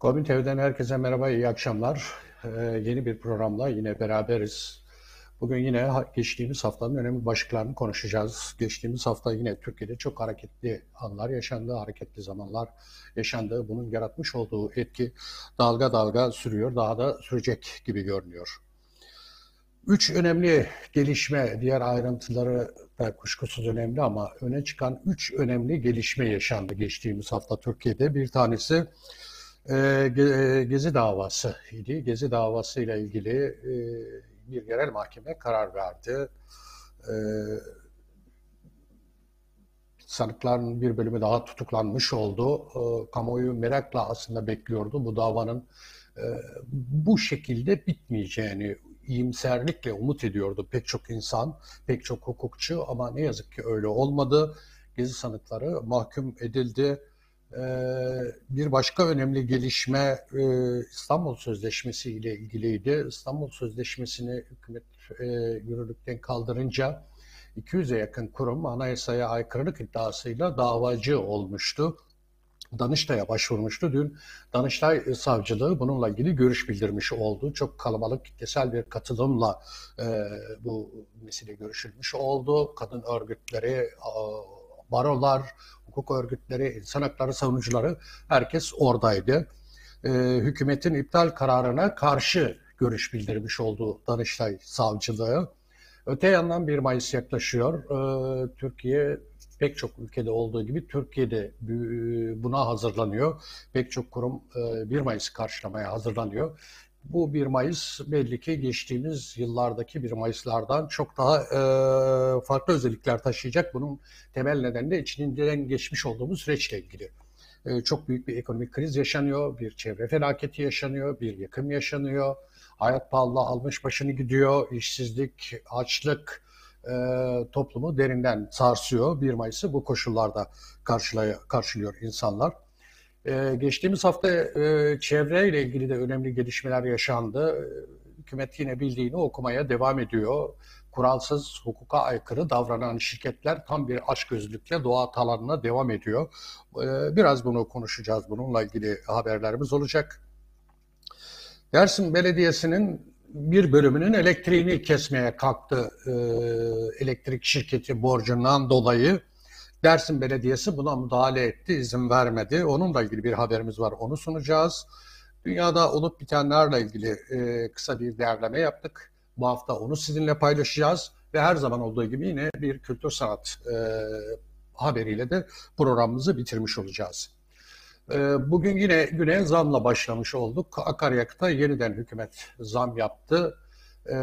Goblin TV'den herkese merhaba, iyi akşamlar. Ee, yeni bir programla yine beraberiz. Bugün yine geçtiğimiz haftanın önemli başlıklarını konuşacağız. Geçtiğimiz hafta yine Türkiye'de çok hareketli anlar yaşandı, hareketli zamanlar yaşandı. Bunun yaratmış olduğu etki dalga dalga sürüyor, daha da sürecek gibi görünüyor. Üç önemli gelişme, diğer ayrıntıları da kuşkusuz önemli ama öne çıkan üç önemli gelişme yaşandı geçtiğimiz hafta Türkiye'de. Bir tanesi e, Ge- Gezi davası idi. Gezi davası ile ilgili e, bir yerel mahkeme karar verdi. E, sanıkların bir bölümü daha tutuklanmış oldu. E, kamuoyu merakla aslında bekliyordu bu davanın e, bu şekilde bitmeyeceğini iyimserlikle umut ediyordu pek çok insan, pek çok hukukçu ama ne yazık ki öyle olmadı. Gezi sanıkları mahkum edildi. Ee, bir başka önemli gelişme e, İstanbul Sözleşmesi ile ilgiliydi. İstanbul Sözleşmesi'ni hükümet e, yürürlükten kaldırınca 200'e yakın kurum anayasaya aykırılık iddiasıyla davacı olmuştu. Danıştay'a başvurmuştu. Dün Danıştay Savcılığı bununla ilgili görüş bildirmiş oldu. Çok kalabalık kitlesel bir katılımla e, bu mesele görüşülmüş oldu. Kadın örgütleri, barolar, hukuk örgütleri, insan hakları savunucuları herkes oradaydı. E, hükümetin iptal kararına karşı görüş bildirmiş oldu Danıştay Savcılığı. Öte yandan 1 Mayıs yaklaşıyor. Ee, Türkiye pek çok ülkede olduğu gibi Türkiye'de bu- buna hazırlanıyor. Pek çok kurum e, 1 Mayıs'ı karşılamaya hazırlanıyor. Bu 1 Mayıs belli ki geçtiğimiz yıllardaki 1 Mayıs'lardan çok daha e, farklı özellikler taşıyacak. Bunun temel nedeni de içinden geçmiş olduğumuz süreçle ilgili. E, Çok büyük bir ekonomik kriz yaşanıyor, bir çevre felaketi yaşanıyor, bir yıkım yaşanıyor. Hayat pahalılığı almış başını gidiyor, işsizlik, açlık e, toplumu derinden sarsıyor. 1 Mayıs'ı bu koşullarda karşılıyor insanlar. E, geçtiğimiz hafta e, çevreyle ilgili de önemli gelişmeler yaşandı. E, Hükümet yine bildiğini okumaya devam ediyor. Kuralsız, hukuka aykırı davranan şirketler tam bir açgözlülükle doğa alanına devam ediyor. E, biraz bunu konuşacağız. Bununla ilgili haberlerimiz olacak. Dersim Belediyesi'nin bir bölümünün elektriğini kesmeye kalktı e, elektrik şirketi borcundan dolayı. Dersim Belediyesi buna müdahale etti, izin vermedi. Onunla ilgili bir haberimiz var, onu sunacağız. Dünyada olup bitenlerle ilgili e, kısa bir değerleme yaptık. Bu hafta onu sizinle paylaşacağız ve her zaman olduğu gibi yine bir kültür sanat e, haberiyle de programımızı bitirmiş olacağız. Ee, Bugün yine güne zamla başlamış olduk. Akaryakıta yeniden hükümet zam yaptı. Ee,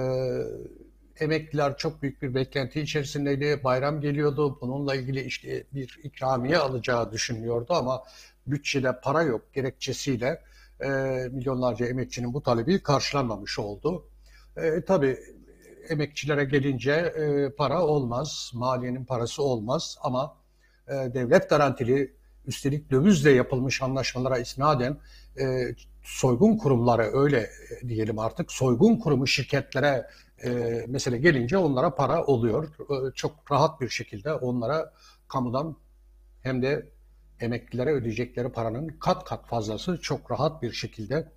Emekliler çok büyük bir beklenti içerisindeydi. Bayram geliyordu. Bununla ilgili işte bir ikramiye alacağı düşünülüyordu ama bütçede para yok gerekçesiyle e, milyonlarca emekçinin bu talebi karşılanmamış oldu. E, tabii emekçilere gelince e, para olmaz, maliyenin parası olmaz ama e, devlet garantili üstelik dövizle yapılmış anlaşmalara isnaden e, soygun kurumları öyle diyelim artık soygun kurumu şirketlere e, mesele gelince onlara para oluyor. E, çok rahat bir şekilde onlara kamudan hem de emeklilere ödeyecekleri paranın kat kat fazlası çok rahat bir şekilde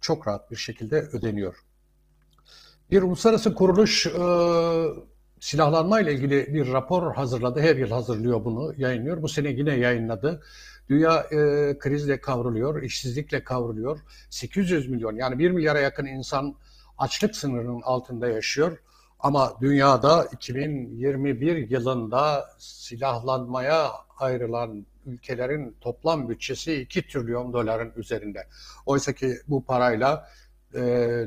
çok rahat bir şekilde ödeniyor. Bir uluslararası kuruluş e, silahlanma ile ilgili bir rapor hazırladı. Her yıl hazırlıyor bunu, yayınlıyor. Bu sene yine yayınladı. Dünya e, krizle kavruluyor, işsizlikle kavruluyor. 800 milyon yani 1 milyara yakın insan açlık sınırının altında yaşıyor. Ama dünyada 2021 yılında silahlanmaya ayrılan ülkelerin toplam bütçesi 2 trilyon doların üzerinde. Oysa ki bu parayla e,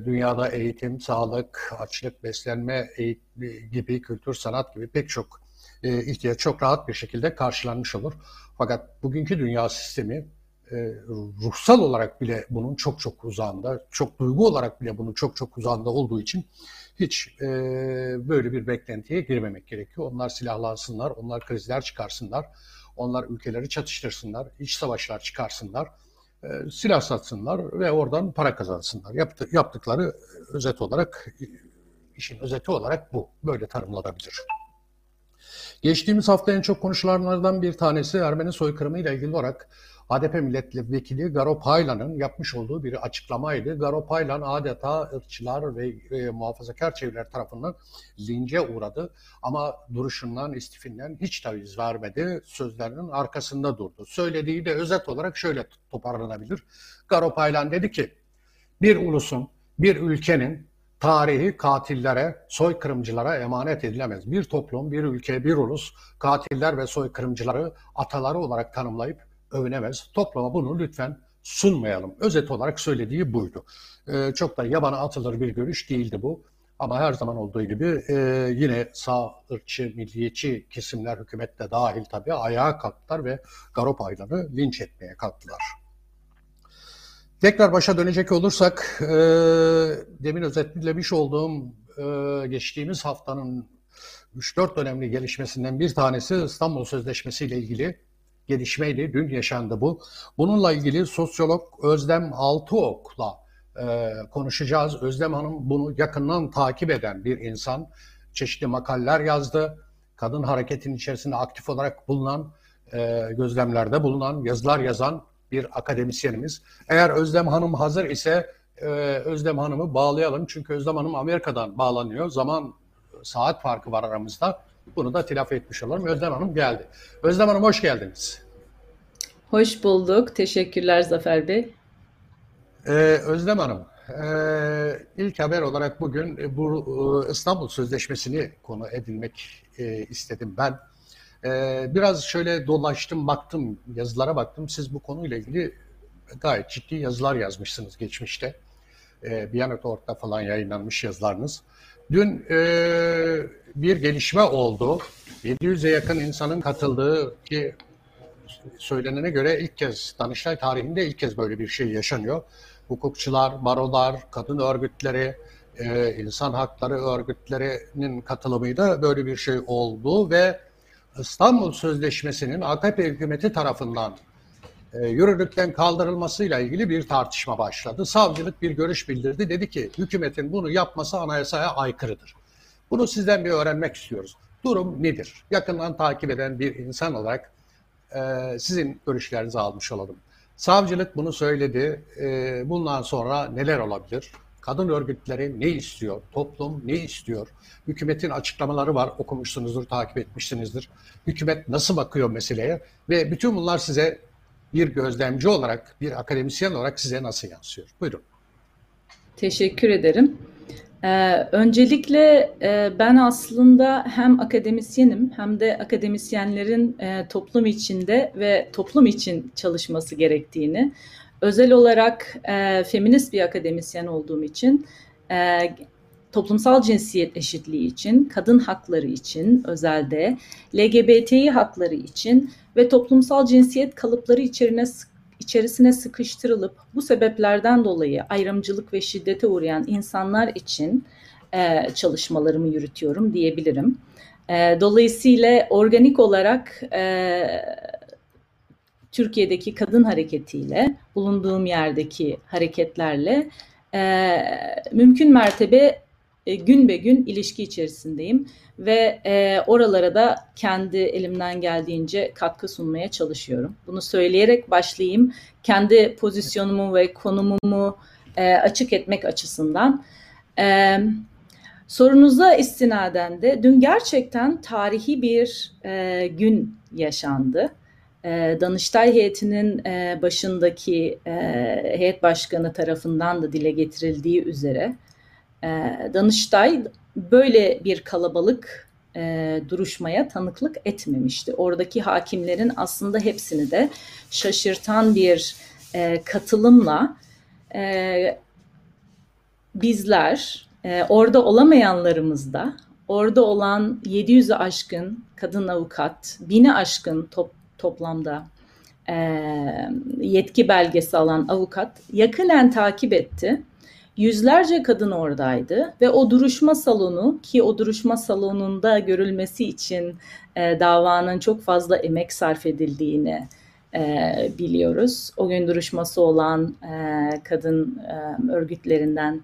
dünyada eğitim, sağlık, açlık, beslenme eğit- gibi, kültür, sanat gibi pek çok e, ihtiyaç çok rahat bir şekilde karşılanmış olur. Fakat bugünkü dünya sistemi ruhsal olarak bile bunun çok çok uzağında, çok duygu olarak bile bunun çok çok uzağında olduğu için hiç e, böyle bir beklentiye girmemek gerekiyor. Onlar silahlansınlar, onlar krizler çıkarsınlar, onlar ülkeleri çatıştırsınlar, iç savaşlar çıkarsınlar e, silah satsınlar ve oradan para kazansınlar. Yaptı, yaptıkları özet olarak, işin özeti olarak bu. Böyle tanımlanabilir. Geçtiğimiz hafta en çok konuşulanlardan bir tanesi Ermeni soykırımı ile ilgili olarak HDP milletvekili Garo Paylan'ın yapmış olduğu bir açıklamaydı. Garo Paylan adeta ırkçılar ve e, muhafazakar çevreler tarafından lince uğradı. Ama duruşundan, istifinden hiç taviz vermedi. Sözlerinin arkasında durdu. Söylediği de özet olarak şöyle toparlanabilir. Garo Paylan dedi ki, bir ulusun, bir ülkenin tarihi katillere, soykırımcılara emanet edilemez. Bir toplum, bir ülke, bir ulus katiller ve soykırımcıları ataları olarak tanımlayıp övünemez. Topluma bunu lütfen sunmayalım. Özet olarak söylediği buydu. Ee, çok da yabana atılır bir görüş değildi bu. Ama her zaman olduğu gibi e, yine sağ ırkçı, milliyetçi kesimler hükümette dahil tabii ayağa kalktılar ve Garop ayları linç etmeye kalktılar. Tekrar başa dönecek olursak, e, demin özetlemiş olduğum e, geçtiğimiz haftanın 3-4 önemli gelişmesinden bir tanesi İstanbul Sözleşmesi ile ilgili gelişmeydi. Dün yaşandı bu. Bununla ilgili sosyolog Özlem Altıok'la e, konuşacağız. Özlem Hanım bunu yakından takip eden bir insan. Çeşitli makaleler yazdı. Kadın hareketin içerisinde aktif olarak bulunan, e, gözlemlerde bulunan, yazılar yazan bir akademisyenimiz. Eğer Özlem Hanım hazır ise e, Özlem Hanım'ı bağlayalım. Çünkü Özlem Hanım Amerika'dan bağlanıyor. Zaman saat farkı var aramızda. Bunu da telafi etmiş olalım. Özlem Hanım geldi. Özlem Hanım hoş geldiniz. Hoş bulduk. Teşekkürler Zafer Bey. Ee, Özlem Hanım, e, ilk haber olarak bugün bu e, İstanbul Sözleşmesi'ni konu edinmek e, istedim ben. E, biraz şöyle dolaştım, baktım, yazılara baktım. Siz bu konuyla ilgili gayet ciddi yazılar yazmışsınız geçmişte. E, Biyanet'ort'ta falan yayınlanmış yazılarınız. Dün e, bir gelişme oldu. 700'e yakın insanın katıldığı ki söylenene göre ilk kez Danıştay tarihinde ilk kez böyle bir şey yaşanıyor. Hukukçular, barolar, kadın örgütleri, e, insan hakları örgütlerinin katılımıyla böyle bir şey oldu ve İstanbul Sözleşmesi'nin AKP hükümeti tarafından e, yürürlükten kaldırılmasıyla ilgili bir tartışma başladı. Savcılık bir görüş bildirdi. Dedi ki hükümetin bunu yapması anayasaya aykırıdır. Bunu sizden bir öğrenmek istiyoruz. Durum nedir? Yakından takip eden bir insan olarak e, sizin görüşlerinizi almış olalım. Savcılık bunu söyledi. E, bundan sonra neler olabilir? Kadın örgütleri ne istiyor? Toplum ne istiyor? Hükümetin açıklamaları var. Okumuşsunuzdur, takip etmişsinizdir. Hükümet nasıl bakıyor meseleye? Ve bütün bunlar size bir gözlemci olarak, bir akademisyen olarak size nasıl yansıyor? Buyurun. Teşekkür ederim. Ee, öncelikle e, ben aslında hem akademisyenim hem de akademisyenlerin e, toplum içinde ve toplum için çalışması gerektiğini, özel olarak e, feminist bir akademisyen olduğum için e, toplumsal cinsiyet eşitliği için, kadın hakları için özelde, LGBTİ hakları için ve toplumsal cinsiyet kalıpları içerine içerisine sıkıştırılıp bu sebeplerden dolayı ayrımcılık ve şiddete uğrayan insanlar için e, çalışmalarımı yürütüyorum diyebilirim. E, dolayısıyla organik olarak e, Türkiye'deki kadın hareketiyle, bulunduğum yerdeki hareketlerle e, mümkün mertebe e, gün be gün ilişki içerisindeyim ve e, oralara da kendi elimden geldiğince katkı sunmaya çalışıyorum. Bunu söyleyerek başlayayım. Kendi pozisyonumu ve konumumu e, açık etmek açısından. E, sorunuza istinaden de dün gerçekten tarihi bir e, gün yaşandı. E, Danıştay heyetinin e, başındaki heyet başkanı tarafından da dile getirildiği üzere Danıştay böyle bir kalabalık e, duruşmaya tanıklık etmemişti. Oradaki hakimlerin aslında hepsini de şaşırtan bir e, katılımla e, bizler, orada olamayanlarımız da, orada olan 700'ü aşkın kadın avukat, 1000'i aşkın top, toplamda yetki belgesi alan avukat yakınen takip etti Yüzlerce kadın oradaydı ve o duruşma salonu ki o duruşma salonunda görülmesi için e, davanın çok fazla emek sarf edildiğini e, biliyoruz. O gün duruşması olan e, kadın e, örgütlerinden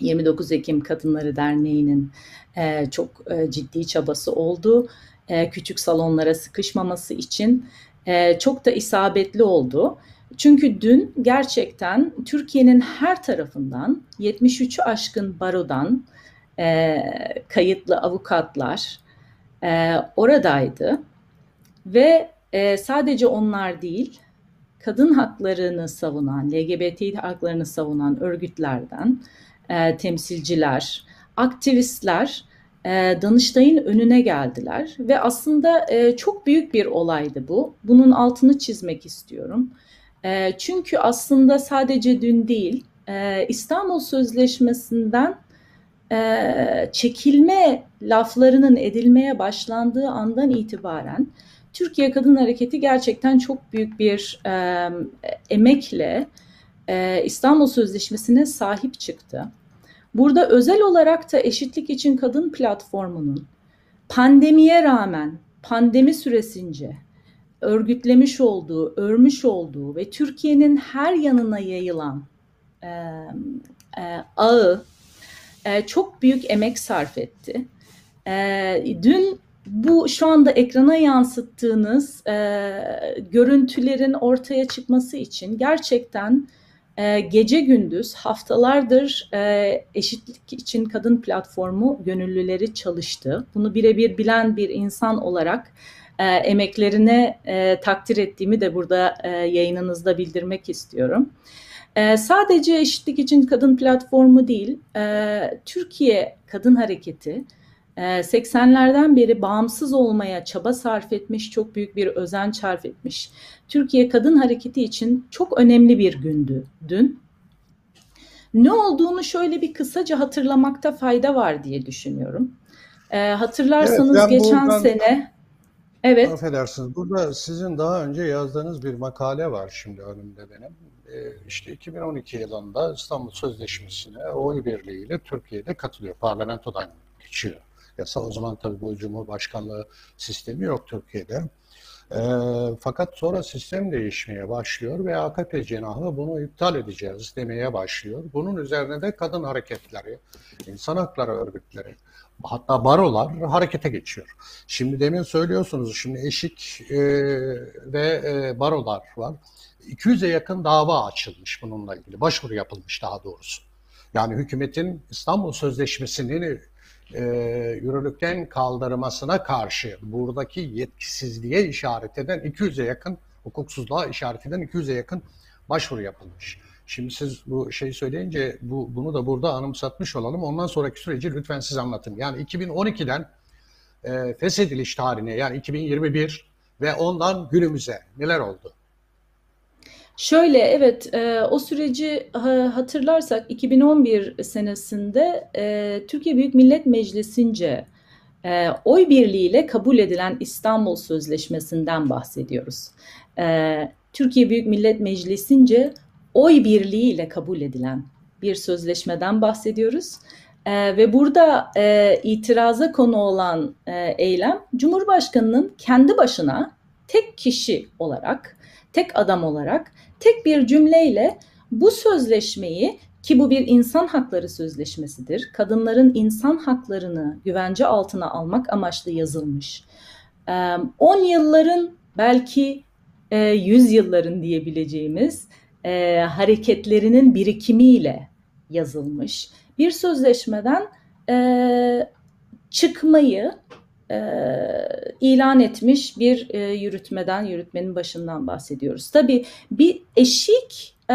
29 Ekim Kadınları Derneği'nin e, çok e, ciddi çabası oldu. E, küçük salonlara sıkışmaması için e, çok da isabetli oldu. Çünkü dün gerçekten Türkiye'nin her tarafından 73'ü aşkın barodan e, kayıtlı avukatlar e, oradaydı ve e, sadece onlar değil kadın haklarını savunan, LGBT haklarını savunan örgütlerden e, temsilciler, aktivistler e, Danıştay'ın önüne geldiler ve aslında e, çok büyük bir olaydı bu. Bunun altını çizmek istiyorum. E, çünkü aslında sadece dün değil, e, İstanbul Sözleşmesi'nden e, çekilme laflarının edilmeye başlandığı andan itibaren Türkiye Kadın Hareketi gerçekten çok büyük bir e, emekle e, İstanbul Sözleşmesi'ne sahip çıktı. Burada özel olarak da Eşitlik İçin Kadın platformunun pandemiye rağmen pandemi süresince örgütlemiş olduğu, örmüş olduğu ve Türkiye'nin her yanına yayılan e, e, ağı e, çok büyük emek sarf etti. E, dün bu şu anda ekrana yansıttığınız e, görüntülerin ortaya çıkması için gerçekten e, gece gündüz haftalardır e, eşitlik için kadın platformu gönüllüleri çalıştı. Bunu birebir bilen bir insan olarak e, emeklerine e, takdir ettiğimi de burada e, yayınınızda bildirmek istiyorum. E, sadece eşitlik için kadın platformu değil, e, Türkiye Kadın Hareketi 80'lerden ee, beri bağımsız olmaya çaba sarf etmiş, çok büyük bir özen sarf etmiş. Türkiye Kadın Hareketi için çok önemli bir gündü dün. Ne olduğunu şöyle bir kısaca hatırlamakta fayda var diye düşünüyorum. E, hatırlarsanız evet, geçen buradan, sene Evet. Affedersiniz. Burada sizin daha önce yazdığınız bir makale var şimdi önümde benim. Ee, işte 2012 yılında İstanbul Sözleşmesi'ne oy birliğiyle Türkiye'de katılıyor. Parlamentodan geçiyor yasa. O zaman tabii bu Cumhurbaşkanlığı sistemi yok Türkiye'de. E, fakat sonra sistem değişmeye başlıyor ve AKP cenahı bunu iptal edeceğiz demeye başlıyor. Bunun üzerine de kadın hareketleri, insan hakları örgütleri, hatta barolar harekete geçiyor. Şimdi demin söylüyorsunuz, şimdi eşik e, ve e, barolar var. 200'e yakın dava açılmış bununla ilgili, başvuru yapılmış daha doğrusu. Yani hükümetin İstanbul Sözleşmesi'nin e, yürürlükten kaldırmasına karşı buradaki yetkisizliğe işaret eden 200'e yakın hukuksuzluğa işaret eden 200'e yakın başvuru yapılmış. Şimdi siz bu şeyi söyleyince bu, bunu da burada anımsatmış olalım. Ondan sonraki süreci lütfen siz anlatın. Yani 2012'den e, feshediliş tarihine yani 2021 ve ondan günümüze neler oldu? Şöyle evet e, o süreci hatırlarsak 2011 senesinde e, Türkiye Büyük Millet Meclisi'nce e, oy birliğiyle kabul edilen İstanbul Sözleşmesi'nden bahsediyoruz. E, Türkiye Büyük Millet Meclisi'nce oy birliğiyle kabul edilen bir sözleşmeden bahsediyoruz. E, ve burada e, itiraza konu olan e, eylem Cumhurbaşkanı'nın kendi başına tek kişi olarak, tek adam olarak tek bir cümleyle bu sözleşmeyi ki bu bir insan hakları sözleşmesidir. Kadınların insan haklarını güvence altına almak amaçlı yazılmış. 10 yılların belki 100 yılların diyebileceğimiz hareketlerinin birikimiyle yazılmış bir sözleşmeden çıkmayı e, ilan etmiş bir e, yürütmeden, yürütmenin başından bahsediyoruz. Tabii bir eşik e,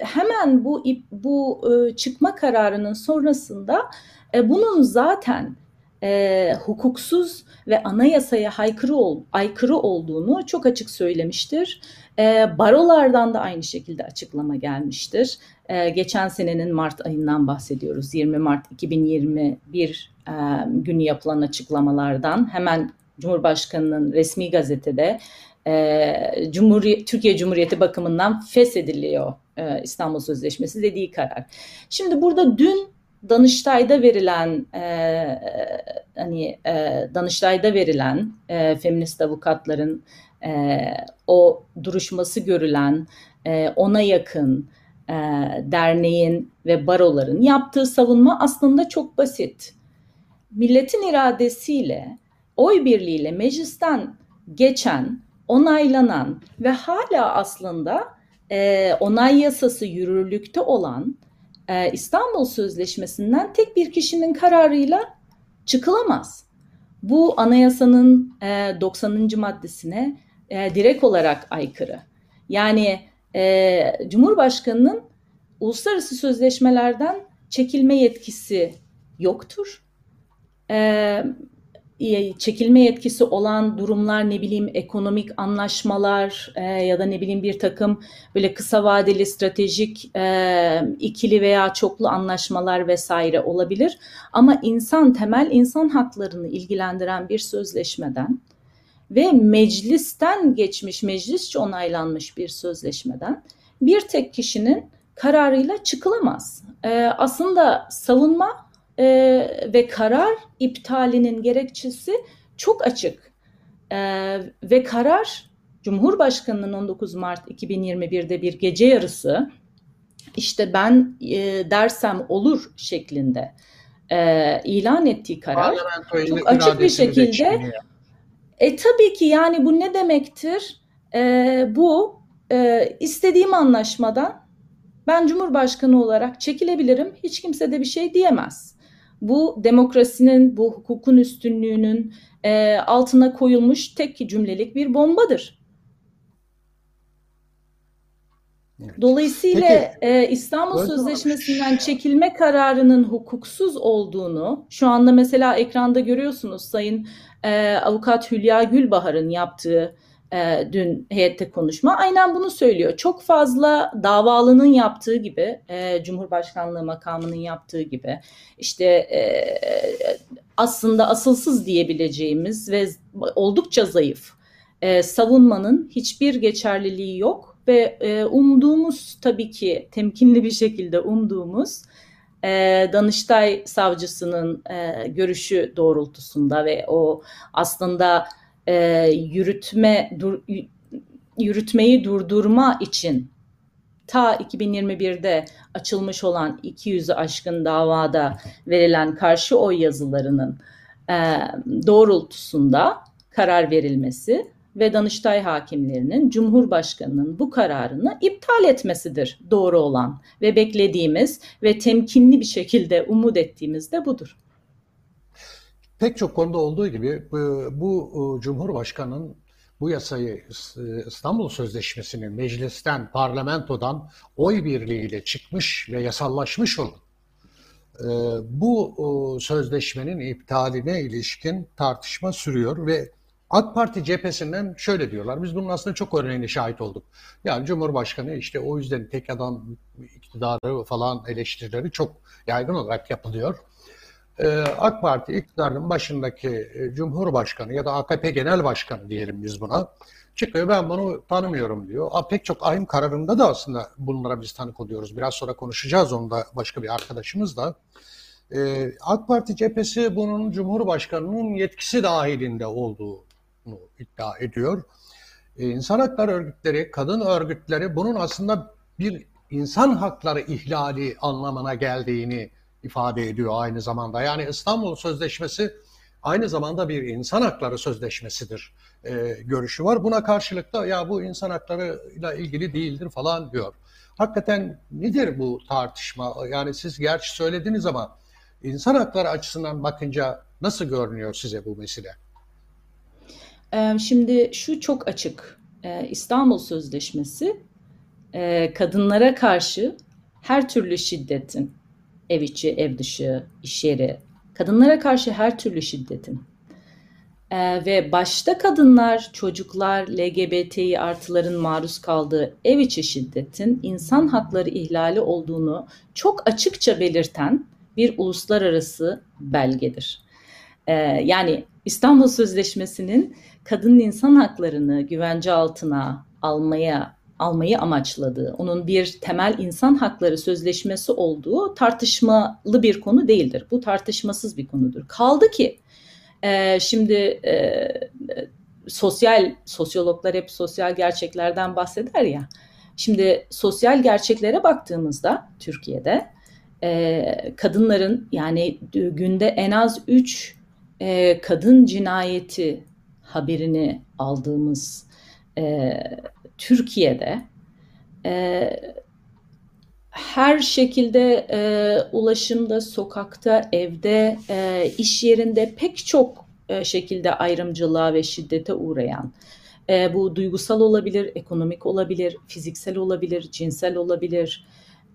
hemen bu bu e, çıkma kararının sonrasında e, bunun zaten e, hukuksuz ve anayasaya aykırı, ol, aykırı olduğunu çok açık söylemiştir. E, barolardan da aynı şekilde açıklama gelmiştir. E, geçen senenin Mart ayından bahsediyoruz. 20 Mart 2021 e, günü yapılan açıklamalardan hemen Cumhurbaşkanı'nın resmi gazetede e, Cumhuriyet, Türkiye Cumhuriyeti bakımından feshediliyor e, İstanbul Sözleşmesi dediği karar. Şimdi burada dün Danıştay'da verilen e, hani e, Danıştay'da verilen e, feminist avukatların e, o duruşması görülen e, ona yakın e, derneğin ve baroların yaptığı savunma aslında çok basit. Milletin iradesiyle oy birliğiyle meclisten geçen onaylanan ve hala aslında e, onay yasası yürürlükte olan e, İstanbul Sözleşmesi'nden tek bir kişinin kararıyla çıkılamaz. Bu anayasanın e, 90. maddesine e, direkt olarak aykırı. Yani e, Cumhurbaşkanı'nın uluslararası sözleşmelerden çekilme yetkisi yoktur. E, çekilme yetkisi olan durumlar ne bileyim ekonomik anlaşmalar e, ya da ne bileyim bir takım böyle kısa vadeli stratejik e, ikili veya çoklu anlaşmalar vesaire olabilir. Ama insan temel insan haklarını ilgilendiren bir sözleşmeden ve meclisten geçmiş, meclisçe onaylanmış bir sözleşmeden bir tek kişinin kararıyla çıkılamaz. E, aslında savunma e, ve karar iptalinin gerekçesi çok açık. E, ve karar Cumhurbaşkanı'nın 19 Mart 2021'de bir gece yarısı işte ben e, dersem olur şeklinde e, ilan ettiği karar çok açık bir şekilde e tabii ki yani bu ne demektir? E, bu e, istediğim anlaşmadan ben Cumhurbaşkanı olarak çekilebilirim. Hiç kimse de bir şey diyemez bu demokrasinin, bu hukukun üstünlüğünün e, altına koyulmuş tek cümlelik bir bombadır. Evet. Dolayısıyla e, İstanbul Sözleşmesi'nden çekilme kararının hukuksuz olduğunu şu anda mesela ekranda görüyorsunuz Sayın e, Avukat Hülya Gülbahar'ın yaptığı e, dün heyette konuşma aynen bunu söylüyor. Çok fazla davalının yaptığı gibi, e, Cumhurbaşkanlığı makamının yaptığı gibi işte e, aslında asılsız diyebileceğimiz ve oldukça zayıf e, savunmanın hiçbir geçerliliği yok ve e, umduğumuz tabii ki temkinli bir şekilde umduğumuz e, Danıştay savcısının e, görüşü doğrultusunda ve o aslında e, yürütme dur, yürütmeyi durdurma için ta 2021'de açılmış olan 200'ü aşkın davada verilen karşı oy yazılarının e, doğrultusunda karar verilmesi ve Danıştay hakimlerinin Cumhurbaşkanı'nın bu kararını iptal etmesidir doğru olan ve beklediğimiz ve temkinli bir şekilde umut ettiğimiz de budur. Pek çok konuda olduğu gibi bu, bu Cumhurbaşkanı'nın bu yasayı İstanbul Sözleşmesi'ni meclisten, parlamentodan oy birliğiyle çıkmış ve yasallaşmış olan e, bu sözleşmenin iptaline ilişkin tartışma sürüyor ve AK Parti cephesinden şöyle diyorlar. Biz bunun aslında çok örneğine şahit olduk. Yani Cumhurbaşkanı işte o yüzden tek adam iktidarı falan eleştirileri çok yaygın olarak yapılıyor. Ee, AK Parti iktidarının başındaki e, Cumhurbaşkanı ya da AKP Genel Başkanı diyelim biz buna çıkıyor ben bunu tanımıyorum diyor. Pek çok ahim kararında da aslında bunlara biz tanık oluyoruz. Biraz sonra konuşacağız onu da başka bir arkadaşımız da. Ee, AK Parti cephesi bunun Cumhurbaşkanı'nın yetkisi dahilinde olduğunu iddia ediyor. Ee, insan hakları örgütleri, kadın örgütleri bunun aslında bir insan hakları ihlali anlamına geldiğini ifade ediyor aynı zamanda. Yani İstanbul Sözleşmesi aynı zamanda bir insan hakları sözleşmesidir e, görüşü var. Buna karşılık da ya bu insan haklarıyla ilgili değildir falan diyor. Hakikaten nedir bu tartışma? Yani siz gerçi söylediniz ama insan hakları açısından bakınca nasıl görünüyor size bu mesele? Şimdi şu çok açık. İstanbul Sözleşmesi kadınlara karşı her türlü şiddetin, ev içi, ev dışı, iş yeri, kadınlara karşı her türlü şiddetin ee, ve başta kadınlar, çocuklar, LGBTİ artıların maruz kaldığı ev içi şiddetin insan hakları ihlali olduğunu çok açıkça belirten bir uluslararası belgedir. Ee, yani İstanbul Sözleşmesi'nin kadının insan haklarını güvence altına almaya almayı amaçladığı, onun bir temel insan hakları sözleşmesi olduğu tartışmalı bir konu değildir. Bu tartışmasız bir konudur. Kaldı ki e, şimdi e, sosyal sosyologlar hep sosyal gerçeklerden bahseder ya. Şimdi sosyal gerçeklere baktığımızda Türkiye'de e, kadınların yani günde en az 3 e, kadın cinayeti haberini aldığımız e, Türkiye'de e, her şekilde e, ulaşımda, sokakta, evde, e, iş yerinde pek çok e, şekilde ayrımcılığa ve şiddete uğrayan, e, bu duygusal olabilir, ekonomik olabilir, fiziksel olabilir, cinsel olabilir,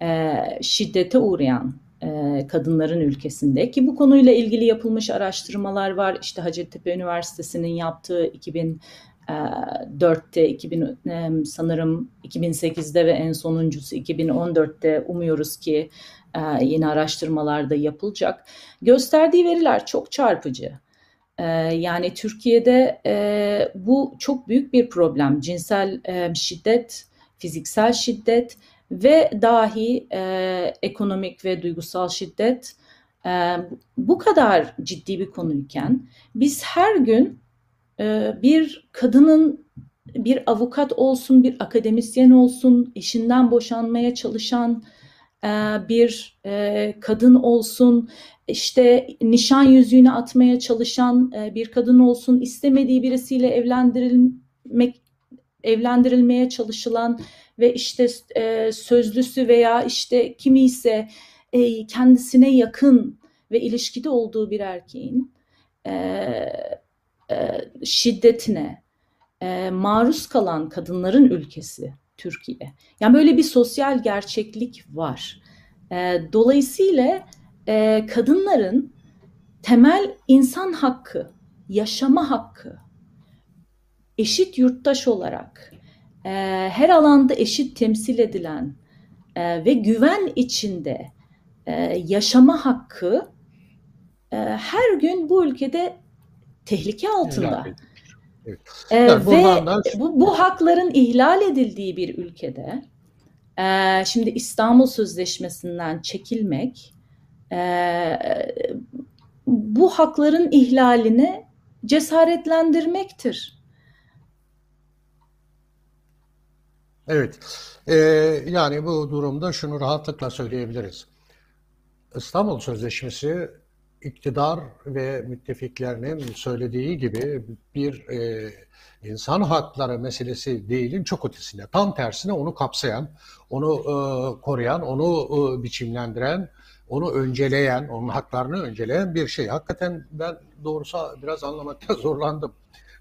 e, şiddete uğrayan e, kadınların ülkesinde ki bu konuyla ilgili yapılmış araştırmalar var. İşte Hacettepe Üniversitesi'nin yaptığı 2004'te, 2000 sanırım 2008'de ve en sonuncusu 2014'te umuyoruz ki yeni araştırmalarda yapılacak. Gösterdiği veriler çok çarpıcı. Yani Türkiye'de bu çok büyük bir problem. Cinsel şiddet, fiziksel şiddet ve dahi e, ekonomik ve duygusal şiddet e, bu kadar ciddi bir konuyken biz her gün e, bir kadının bir avukat olsun, bir akademisyen olsun, eşinden boşanmaya çalışan e, bir e, kadın olsun, işte nişan yüzüğünü atmaya çalışan e, bir kadın olsun, istemediği birisiyle evlendirilmek evlendirilmeye çalışılan ve işte sözlüsü veya işte kimi ise kendisine yakın ve ilişkide olduğu bir erkeğin şiddetine e, maruz kalan kadınların ülkesi Türkiye. Yani böyle bir sosyal gerçeklik var. E, dolayısıyla e, kadınların temel insan hakkı, yaşama hakkı, eşit yurttaş olarak e, her alanda eşit temsil edilen e, ve güven içinde e, yaşama hakkı e, her gün bu ülkede tehlike altında. Evet. E, yani ve da... bu, bu hakların ihlal edildiği bir ülkede e, şimdi İstanbul Sözleşmesi'nden çekilmek e, bu hakların ihlalini cesaretlendirmektir. Evet, ee, yani bu durumda şunu rahatlıkla söyleyebiliriz. İstanbul Sözleşmesi iktidar ve müttefiklerinin söylediği gibi bir e, insan hakları meselesi değilin çok ötesinde. Tam tersine onu kapsayan, onu e, koruyan, onu e, biçimlendiren, onu önceleyen, onun haklarını önceleyen bir şey. Hakikaten ben doğrusu biraz anlamakta zorlandım.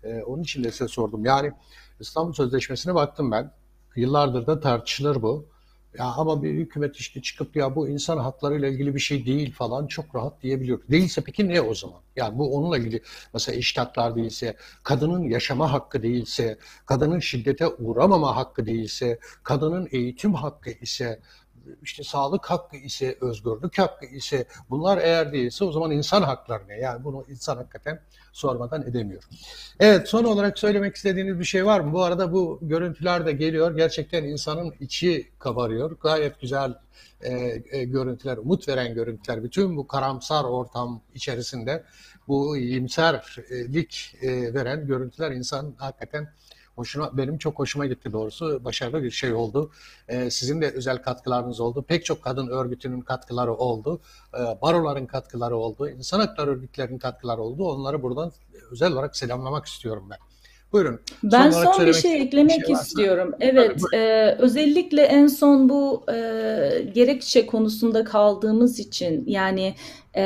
E, onun için de size sordum. Yani İstanbul Sözleşmesi'ne baktım ben. Yıllardır da tartışılır bu. Ya ama bir hükümet işte çıkıp ya bu insan haklarıyla ilgili bir şey değil falan çok rahat diyebiliyor. Değilse peki ne o zaman? Yani bu onunla ilgili mesela eşit haklar değilse, kadının yaşama hakkı değilse, kadının şiddete uğramama hakkı değilse, kadının eğitim hakkı ise, işte sağlık hakkı ise, özgürlük hakkı ise bunlar eğer değilse o zaman insan hakları ne? Yani bunu insan hakikaten sormadan edemiyor. Evet son olarak söylemek istediğiniz bir şey var mı? Bu arada bu görüntüler de geliyor. Gerçekten insanın içi kabarıyor. Gayet güzel e, e, görüntüler, umut veren görüntüler. Bütün bu karamsar ortam içerisinde bu iyimserlik e, veren görüntüler insan hakikaten hoşuna benim çok hoşuma gitti doğrusu. Başarılı bir şey oldu. Ee, sizin de özel katkılarınız oldu. Pek çok kadın örgütünün katkıları oldu. Ee, baroların katkıları oldu. İnsan hakları örgütlerinin katkıları oldu. Onları buradan özel olarak selamlamak istiyorum ben. Buyurun. Ben son, son bir şey eklemek bir şey istiyorum. Evet, e, özellikle en son bu e, gerekçe konusunda kaldığımız için yani e,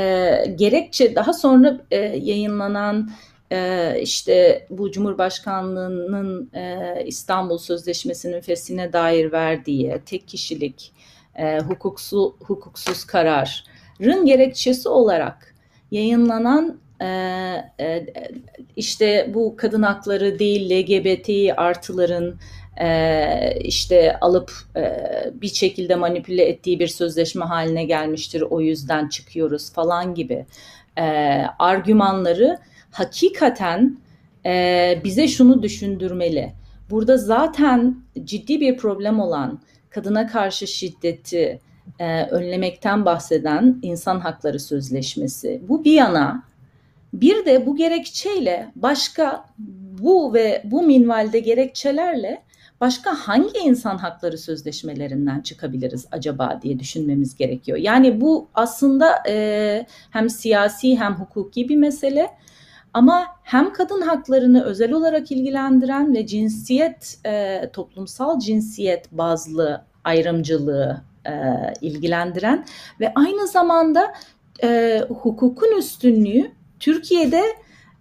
gerekçe daha sonra e, yayınlanan e, işte bu Cumhurbaşkanlığının e, İstanbul Sözleşmesi'nin fesine dair verdiği tek kişilik e, hukuksu, hukuksuz kararın gerekçesi olarak yayınlanan işte bu kadın hakları değil LGBT artıların işte alıp bir şekilde manipüle ettiği bir sözleşme haline gelmiştir o yüzden çıkıyoruz falan gibi argümanları hakikaten e, bize şunu düşündürmeli. Burada zaten ciddi bir problem olan kadına karşı şiddeti e, önlemekten bahseden insan hakları sözleşmesi. Bu bir yana bir de bu gerekçeyle başka bu ve bu minvalde gerekçelerle başka hangi insan hakları sözleşmelerinden çıkabiliriz acaba diye düşünmemiz gerekiyor. Yani bu aslında e, hem siyasi hem hukuki bir mesele Ama hem kadın haklarını özel olarak ilgilendiren ve cinsiyet, e, toplumsal cinsiyet bazlı ayrımcılığı e, ilgilendiren ve aynı zamanda e, hukukun üstünlüğü Türkiye'de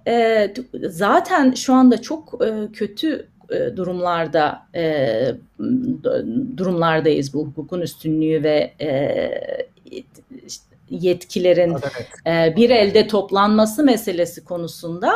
e, zaten şu anda çok e, kötü e, durumlarda e, durumlardayız bu hukukun üstünlüğü ve e, yetkilerin e, bir elde toplanması meselesi konusunda.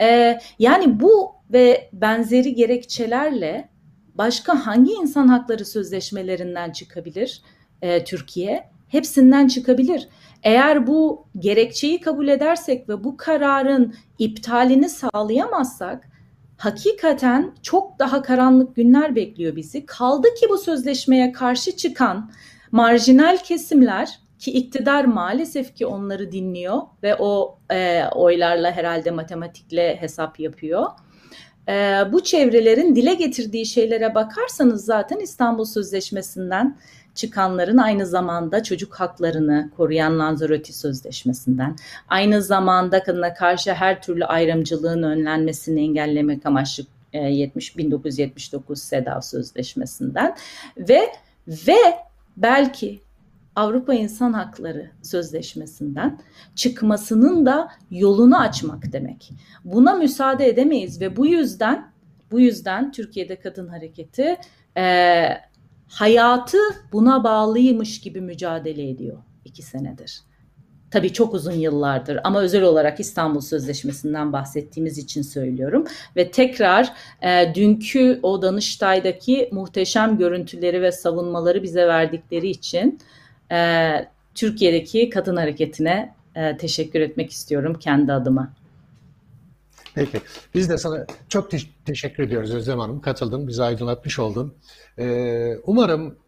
E, yani bu ve benzeri gerekçelerle başka hangi insan hakları sözleşmelerinden çıkabilir e, Türkiye? Hepsinden çıkabilir. Eğer bu gerekçeyi kabul edersek ve bu kararın iptalini sağlayamazsak hakikaten çok daha karanlık günler bekliyor bizi. Kaldı ki bu sözleşmeye karşı çıkan marjinal kesimler ki iktidar maalesef ki onları dinliyor ve o e, oylarla herhalde matematikle hesap yapıyor. E, bu çevrelerin dile getirdiği şeylere bakarsanız zaten İstanbul Sözleşmesi'nden çıkanların aynı zamanda çocuk haklarını koruyan Lanzarote Sözleşmesi'nden, aynı zamanda kadına karşı her türlü ayrımcılığın önlenmesini engellemek amaçlı 70 1979 SEDAV Sözleşmesi'nden ve ve belki Avrupa İnsan Hakları Sözleşmesi'nden çıkmasının da yolunu açmak demek. Buna müsaade edemeyiz ve bu yüzden bu yüzden Türkiye'de kadın hareketi e, hayatı buna bağlıymış gibi mücadele ediyor iki senedir. Tabii çok uzun yıllardır ama özel olarak İstanbul Sözleşmesi'nden bahsettiğimiz için söylüyorum. Ve tekrar e, dünkü o Danıştay'daki muhteşem görüntüleri ve savunmaları bize verdikleri için e, Türkiye'deki kadın hareketine e, teşekkür etmek istiyorum kendi adıma. Peki. Biz de sana çok te- teşekkür ediyoruz Özlem Hanım. Katıldın, bizi aydınlatmış oldun. Ee, umarım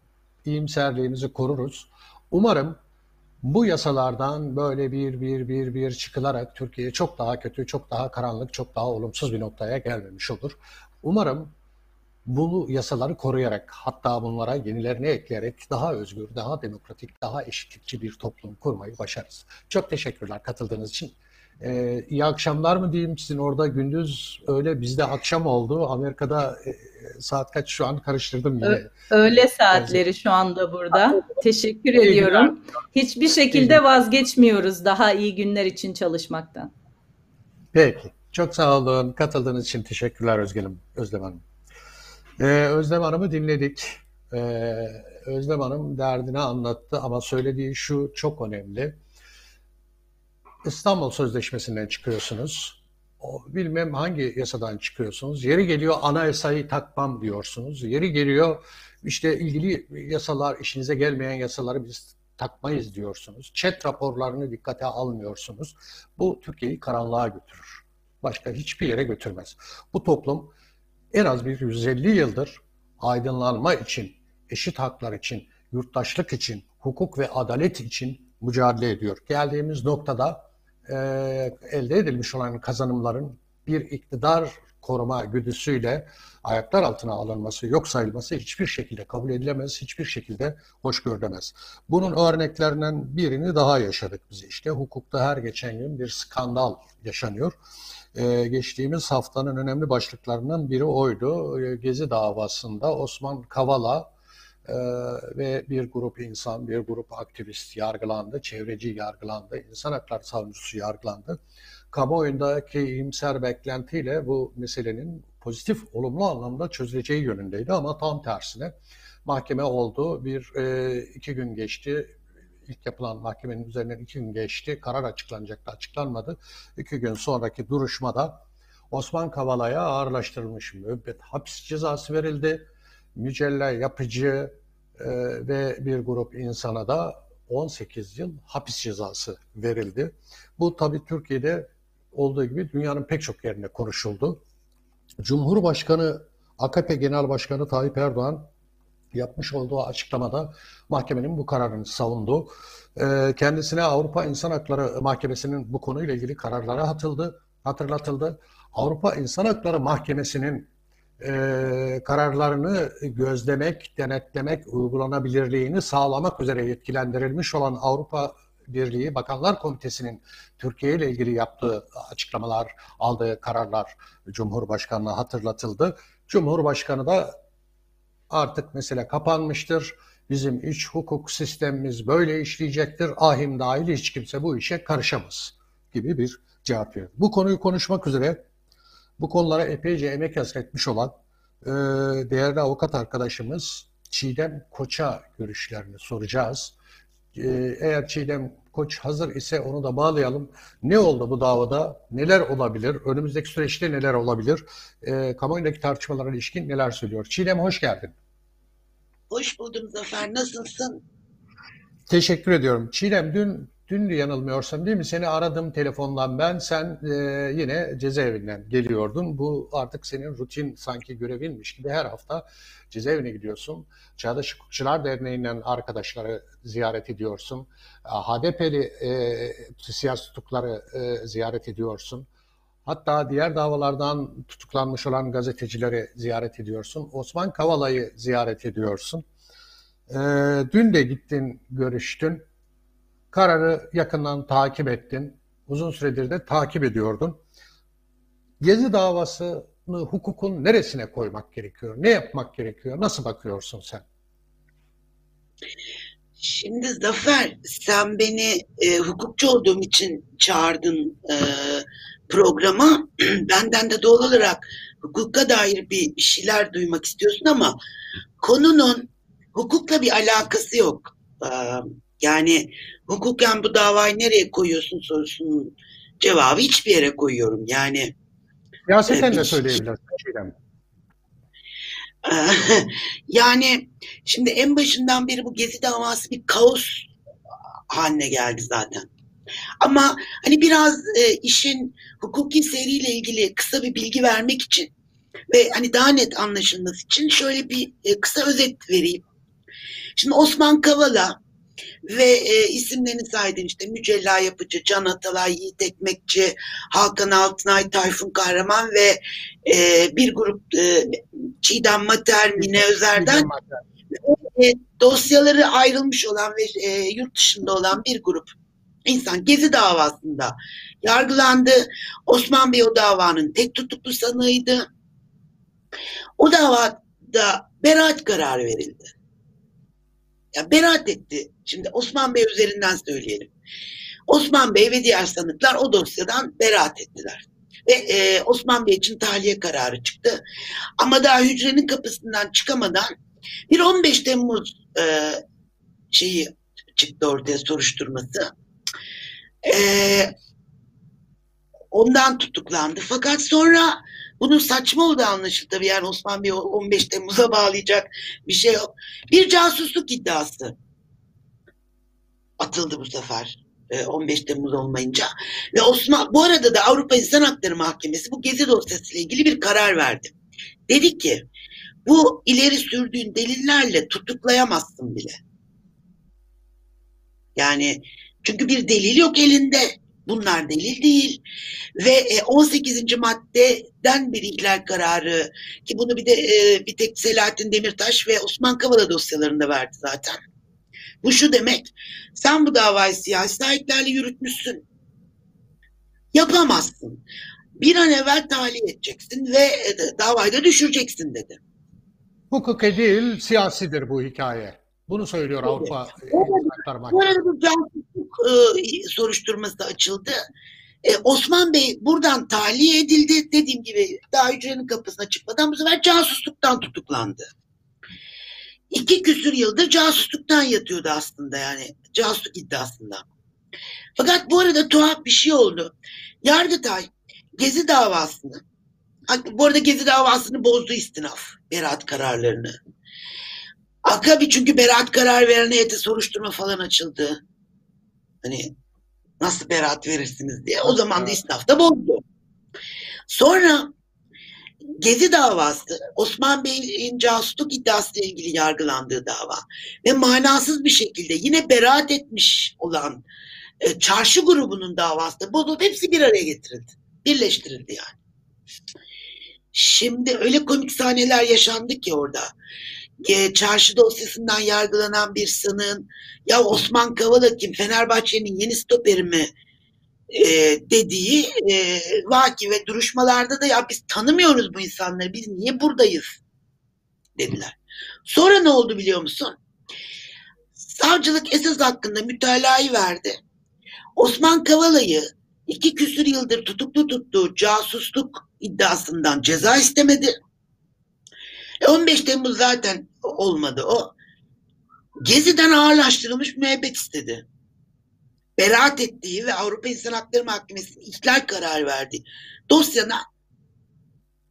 iyimserliğimizi koruruz. Umarım bu yasalardan böyle bir bir bir bir çıkılarak Türkiye çok daha kötü, çok daha karanlık, çok daha olumsuz bir noktaya gelmemiş olur. Umarım bu yasaları koruyarak hatta bunlara yenilerini ekleyerek daha özgür, daha demokratik, daha eşitlikçi bir toplum kurmayı başarırız. Çok teşekkürler katıldığınız için. Ee, iyi akşamlar mı diyeyim sizin orada gündüz öyle bizde akşam oldu. Amerika'da e, saat kaç şu an karıştırdım yine. Öğle saatleri şu anda burada. Teşekkür iyi ediyorum. Günler. Hiçbir şekilde vazgeçmiyoruz daha iyi günler için çalışmaktan. Peki. Çok sağ olun. Katıldığınız için teşekkürler Özlem, Özlem Hanım. Ee, Özlem Hanım'ı dinledik. Ee, Özlem Hanım derdini anlattı ama söylediği şu çok önemli. İstanbul Sözleşmesi'nden çıkıyorsunuz. O, bilmem hangi yasadan çıkıyorsunuz. Yeri geliyor anayasayı takmam diyorsunuz. Yeri geliyor işte ilgili yasalar, işinize gelmeyen yasaları biz takmayız diyorsunuz. Çet raporlarını dikkate almıyorsunuz. Bu Türkiye'yi karanlığa götürür. Başka hiçbir yere götürmez. Bu toplum en az bir 150 yıldır aydınlanma için, eşit haklar için, yurttaşlık için, hukuk ve adalet için mücadele ediyor. Geldiğimiz noktada e, elde edilmiş olan kazanımların bir iktidar koruma güdüsüyle ayaklar altına alınması, yok sayılması hiçbir şekilde kabul edilemez, hiçbir şekilde hoş görülemez. Bunun örneklerinden birini daha yaşadık biz işte. Hukukta her geçen gün bir skandal yaşanıyor. Ee, geçtiğimiz haftanın önemli başlıklarından biri oydu. Ee, Gezi davasında Osman Kavala e, ve bir grup insan, bir grup aktivist yargılandı, çevreci yargılandı, insan hakları savunucusu yargılandı. Kamuoyundaki iyimser beklentiyle bu meselenin pozitif, olumlu anlamda çözüleceği yönündeydi ama tam tersine mahkeme oldu. Bir e, iki gün geçti, ilk yapılan mahkemenin üzerinden iki gün geçti. Karar açıklanacaktı, açıklanmadı. İki gün sonraki duruşmada Osman Kavala'ya ağırlaştırılmış müebbet hapis cezası verildi. Mücella Yapıcı e, ve bir grup insana da 18 yıl hapis cezası verildi. Bu tabii Türkiye'de olduğu gibi dünyanın pek çok yerinde konuşuldu. Cumhurbaşkanı, AKP Genel Başkanı Tayyip Erdoğan yapmış olduğu açıklamada mahkemenin bu kararını savundu. Ee, kendisine Avrupa İnsan Hakları Mahkemesi'nin bu konuyla ilgili kararları hatırladı, hatırlatıldı. Avrupa İnsan Hakları Mahkemesi'nin e, kararlarını gözlemek, denetlemek, uygulanabilirliğini sağlamak üzere yetkilendirilmiş olan Avrupa Birliği Bakanlar Komitesi'nin Türkiye ile ilgili yaptığı açıklamalar, aldığı kararlar Cumhurbaşkanı'na hatırlatıldı. Cumhurbaşkanı da artık mesele kapanmıştır. Bizim iç hukuk sistemimiz böyle işleyecektir. Ahim dahil hiç kimse bu işe karışamaz gibi bir cevap verdi. Bu konuyu konuşmak üzere bu konulara epeyce emek hasretmiş olan e, değerli avukat arkadaşımız Çiğdem Koç'a görüşlerini soracağız. E, eğer Çiğdem Koç hazır ise onu da bağlayalım. Ne oldu bu davada? Neler olabilir? Önümüzdeki süreçte neler olabilir? E, kamuoyundaki tartışmalara ilişkin neler söylüyor? Çiğdem hoş geldin. Hoş buldum Zafer. Nasılsın? Teşekkür ediyorum. Çiğdem dün dün yanılmıyorsam değil mi? Seni aradım telefondan ben. Sen e, yine cezaevinden geliyordun. Bu artık senin rutin sanki görevinmiş gibi her hafta cezaevine gidiyorsun. Çağdaş Hukukçular Derneği'nden arkadaşları ziyaret ediyorsun. HDP'li e, siyasi tutukları e, ziyaret ediyorsun. Hatta diğer davalardan tutuklanmış olan gazetecileri ziyaret ediyorsun. Osman Kavala'yı ziyaret ediyorsun. E, dün de gittin, görüştün. Kararı yakından takip ettin. Uzun süredir de takip ediyordun. Gezi davasını hukukun neresine koymak gerekiyor? Ne yapmak gerekiyor? Nasıl bakıyorsun sen? Şimdi Zafer, sen beni e, hukukçu olduğum için çağırdın e, programa. Benden de doğal olarak hukuka dair bir, şeyler duymak istiyorsun ama konunun hukukla bir alakası yok. E, yani hukuken bu davayı nereye koyuyorsun sorusunun cevabı hiçbir yere koyuyorum. Yani Siyaseten de söyleyebilirsin yani şimdi en başından beri bu Gezi davası bir kaos haline geldi zaten. Ama hani biraz e, işin hukuki seriyle ilgili kısa bir bilgi vermek için ve hani daha net anlaşılması için şöyle bir e, kısa özet vereyim. Şimdi Osman Kavala ve e, isimlerini saydın işte Mücella Yapıcı, Can Atalay, Yiğit Ekmekçi, Hakan Altınay, Tayfun Kahraman ve e, bir grup e, Çiğdem Mater, Mine Özer'den e, dosyaları ayrılmış olan ve e, yurt dışında olan bir grup insan Gezi davasında yargılandı. Osman Bey o davanın tek tutuklu sanığıydı. O davada beraat kararı verildi. Ya beraat etti. Şimdi Osman Bey üzerinden söyleyelim. Osman Bey ve diğer sanıklar o dosyadan beraat ettiler. Ve e, Osman Bey için tahliye kararı çıktı. Ama daha hücrenin kapısından çıkamadan bir 15 Temmuz e, şeyi çıktı ortaya soruşturması. E, ondan tutuklandı. Fakat sonra bunun saçma olduğu anlaşıldı tabii yani Osman Bey 15 Temmuz'a bağlayacak bir şey yok. Bir casusluk iddiası atıldı bu sefer 15 Temmuz olmayınca. Ve Osman bu arada da Avrupa İnsan Hakları Mahkemesi bu gezi dosyasıyla ilgili bir karar verdi. Dedi ki bu ileri sürdüğün delillerle tutuklayamazsın bile. Yani çünkü bir delil yok elinde. Bunlar delil değil. Ve 18. maddeden bir ihlal kararı ki bunu bir de bir tek Selahattin Demirtaş ve Osman Kavala dosyalarında verdi zaten. Bu şu demek, sen bu davayı siyasi sahiplerle yürütmüşsün. Yapamazsın. Bir an evvel tahliye edeceksin ve davayı da düşüreceksin dedi. Hukuki değil, siyasidir bu hikaye. Bunu söylüyor evet. Avrupa Bu arada bu casusluk e, soruşturması açıldı. E, Osman Bey buradan tahliye edildi. Dediğim gibi daha hücrenin kapısına çıkmadan bu sefer casusluktan tutuklandı. İki küsür yıldır casusluktan yatıyordu aslında yani. Casusluk iddiasında. Fakat bu arada tuhaf bir şey oldu. Yargıtay Gezi davasını bu arada Gezi davasını bozdu istinaf. Beraat kararlarını. Akabi çünkü beraat karar veren heyete soruşturma falan açıldı. Hani nasıl beraat verirsiniz diye. O zaman da istinafta bozdu. Sonra Gezi davası Osman Bey'in casusluk iddiasıyla ilgili yargılandığı dava ve manasız bir şekilde yine beraat etmiş olan e, çarşı grubunun davası da bozulup hepsi bir araya getirildi. Birleştirildi yani. Şimdi öyle komik sahneler yaşandı ki orada. E, çarşı dosyasından yargılanan bir sanığın ya Osman Kavala kim Fenerbahçe'nin yeni stoperi mi e, dediği e, vaki ve duruşmalarda da ya biz tanımıyoruz bu insanları biz niye buradayız dediler. Sonra ne oldu biliyor musun? Savcılık esas hakkında mütalayı verdi. Osman Kavala'yı iki küsür yıldır tutuklu tuttuğu casusluk iddiasından ceza istemedi. E 15 Temmuz zaten olmadı o. Gezi'den ağırlaştırılmış müebbet istedi. Beraat ettiği ve Avrupa İnsan Hakları Mahkemesi'nin ihlal kararı verdi. Dosyana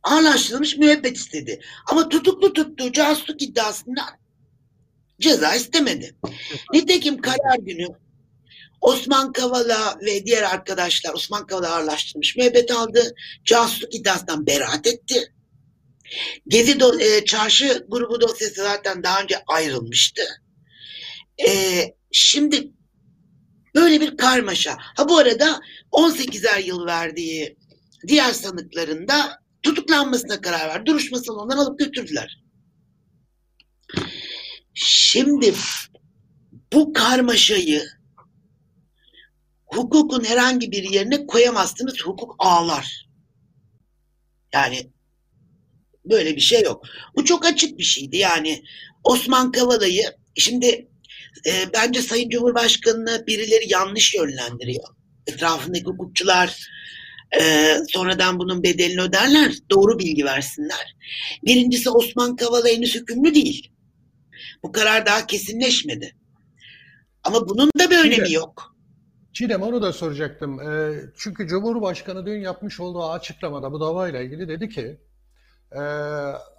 ağırlaştırılmış müebbet istedi. Ama tutuklu tuttuğu casusluk iddiasından ceza istemedi. Nitekim karar günü Osman Kavala ve diğer arkadaşlar Osman Kavala ağırlaştırmış müebbet aldı. Casusluk iddiasından beraat etti. Gezi do- e, çarşı grubu dosyası zaten daha önce ayrılmıştı. E, şimdi böyle bir karmaşa. Ha bu arada 18'er yıl verdiği diğer sanıkların da tutuklanmasına karar verdi. Duruşma salonundan alıp götürdüler. Şimdi bu karmaşayı hukukun herhangi bir yerine koyamazsınız. Hukuk ağlar. Yani böyle bir şey yok. Bu çok açık bir şeydi. Yani Osman Kavala'yı şimdi e, bence Sayın Cumhurbaşkanı'nı birileri yanlış yönlendiriyor. Etrafındaki hukukçular e, sonradan bunun bedelini öderler. Doğru bilgi versinler. Birincisi Osman Kavala henüz hükümlü değil. Bu karar daha kesinleşmedi. Ama bunun da bir önemi yok. Çiğdem onu da soracaktım. E, çünkü Cumhurbaşkanı dün yapmış olduğu açıklamada bu davayla ilgili dedi ki e,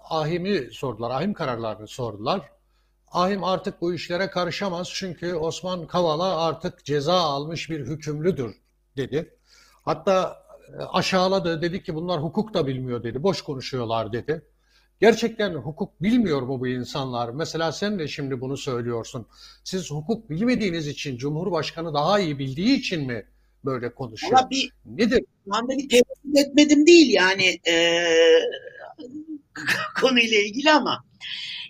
ahimi sordular, ahim kararlarını sordular. Ahim artık bu işlere karışamaz çünkü Osman Kavala artık ceza almış bir hükümlüdür dedi. Hatta e, aşağıladı dedi ki bunlar hukuk da bilmiyor dedi, boş konuşuyorlar dedi. Gerçekten hukuk bilmiyor mu bu insanlar? Mesela sen de şimdi bunu söylüyorsun. Siz hukuk bilmediğiniz için Cumhurbaşkanı daha iyi bildiği için mi böyle konuşuyor? Ama bir Nedir? şu anda bir tehdit etmedim değil yani e, konuyla ilgili ama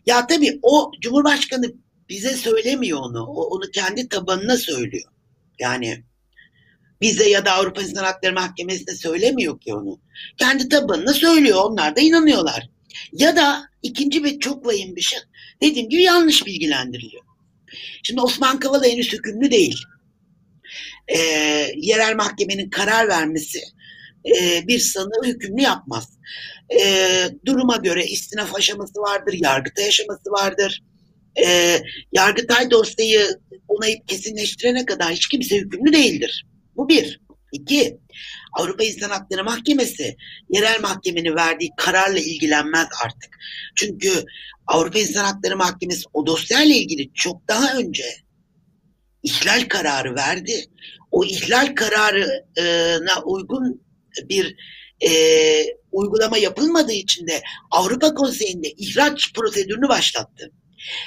ya tabii o Cumhurbaşkanı bize söylemiyor onu. O, onu kendi tabanına söylüyor. Yani bize ya da Avrupa İnsan Hakları Mahkemesi'ne söylemiyor ki onu. Kendi tabanına söylüyor. Onlar da inanıyorlar. Ya da ikinci ve çok vahim bir şey. Dediğim gibi yanlış bilgilendiriliyor. Şimdi Osman Kavala henüz hükümlü değil. Ee, yerel mahkemenin karar vermesi e, bir sanığı hükümlü yapmaz. E, duruma göre istinaf aşaması vardır, yargıtay aşaması vardır. E, yargıtay dosyayı onayıp kesinleştirene kadar hiç kimse hükümlü değildir. Bu bir. İki, Avrupa İnsan Hakları Mahkemesi yerel mahkemenin verdiği kararla ilgilenmez artık. Çünkü Avrupa İnsan Hakları Mahkemesi o dosyayla ilgili çok daha önce ihlal kararı verdi. O ihlal kararına uygun bir e, uygulama yapılmadığı için de Avrupa Konseyi'nde ihraç prosedürünü başlattı.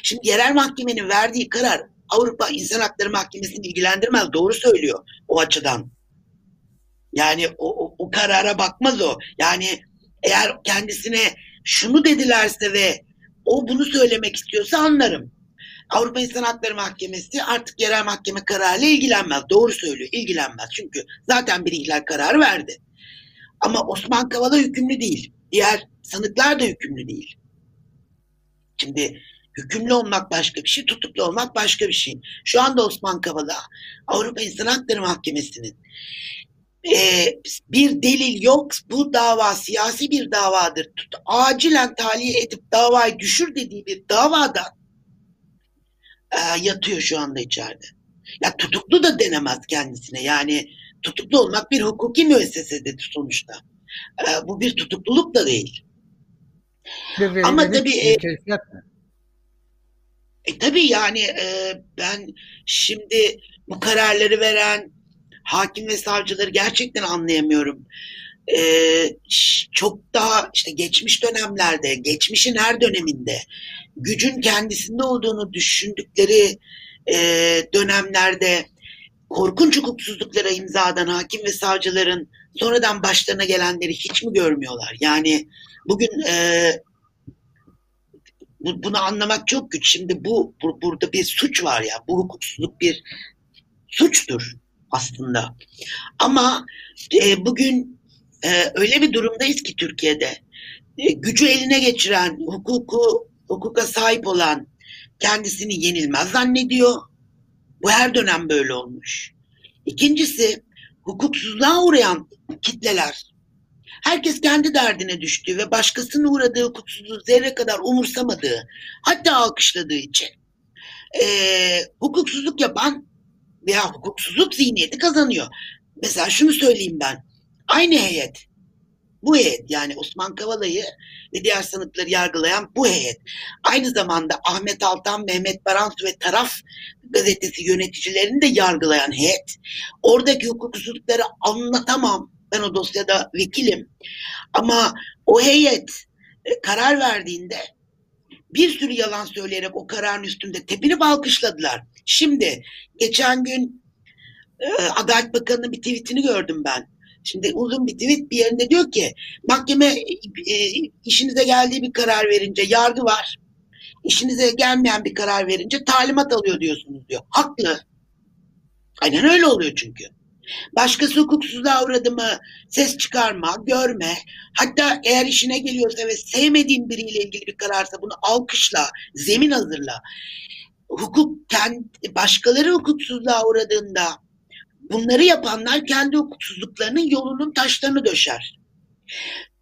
Şimdi yerel mahkemenin verdiği karar Avrupa İnsan Hakları Mahkemesi'ni ilgilendirmez. Doğru söylüyor o açıdan. Yani o, o, o karara bakmaz o. Yani eğer kendisine şunu dedilerse ve o bunu söylemek istiyorsa anlarım. Avrupa İnsan Hakları Mahkemesi artık yerel mahkeme kararıyla ilgilenmez. Doğru söylüyor, ilgilenmez. Çünkü zaten bir ihlal kararı verdi. Ama Osman Kavala hükümlü değil. Diğer sanıklar da hükümlü değil. Şimdi hükümlü olmak başka bir şey, tutuklu olmak başka bir şey. Şu anda Osman Kavala Avrupa İnsan Hakları Mahkemesi'nin e, bir delil yok. Bu dava siyasi bir davadır. Tut, acilen tahliye edip davayı düşür dediği bir davada e, yatıyor şu anda içeride. Ya tutuklu da denemez kendisine. Yani tutuklu olmak bir hukuki müessesedir sonuçta. E, bu bir tutukluluk da değil. Bir Ama tabii, e? E tabii yani e, ben şimdi bu kararları veren hakim ve savcıları gerçekten anlayamıyorum. E, çok daha işte geçmiş dönemlerde, geçmişin her döneminde gücün kendisinde olduğunu düşündükleri e, dönemlerde korkunç hukuksuzluklara imza atan hakim ve savcıların sonradan başlarına gelenleri hiç mi görmüyorlar? Yani bugün e, Bu, bunu anlamak çok güç. Şimdi bu, bu burada bir suç var ya. Bu hukuksuzluk bir suçtur aslında. Ama e, bugün e, öyle bir durumdayız ki Türkiye'de e, gücü eline geçiren, hukuku hukuka sahip olan kendisini yenilmez zannediyor. Bu her dönem böyle olmuş. İkincisi hukuksuzluğa uğrayan kitleler herkes kendi derdine düştüğü ve başkasının uğradığı hukuksuzluğu zerre kadar umursamadığı hatta alkışladığı için e, hukuksuzluk yapan veya hukuksuzluk zihniyeti kazanıyor. Mesela şunu söyleyeyim ben. Aynı heyet bu heyet yani Osman Kavala'yı ve diğer sanıkları yargılayan bu heyet. Aynı zamanda Ahmet Altan, Mehmet Baransu ve Taraf gazetesi yöneticilerini de yargılayan heyet. Oradaki hukuksuzlukları anlatamam. Ben o dosyada vekilim. Ama o heyet e, karar verdiğinde bir sürü yalan söyleyerek o kararın üstünde tepinip alkışladılar. Şimdi geçen gün e, Adalet Bakanı'nın bir tweetini gördüm ben. Şimdi uzun bir tweet bir yerinde diyor ki mahkeme e, işinize geldiği bir karar verince yargı var. İşinize gelmeyen bir karar verince talimat alıyor diyorsunuz diyor. Haklı. Aynen öyle oluyor çünkü. Başkası hukuksuzluğa uğradı mı ses çıkarma, görme. Hatta eğer işine geliyorsa ve sevmediğin biriyle ilgili bir kararsa bunu alkışla, zemin hazırla. Hukuk, kendi, başkaları hukuksuzluğa uğradığında bunları yapanlar kendi hukuksuzluklarının yolunun taşlarını döşer.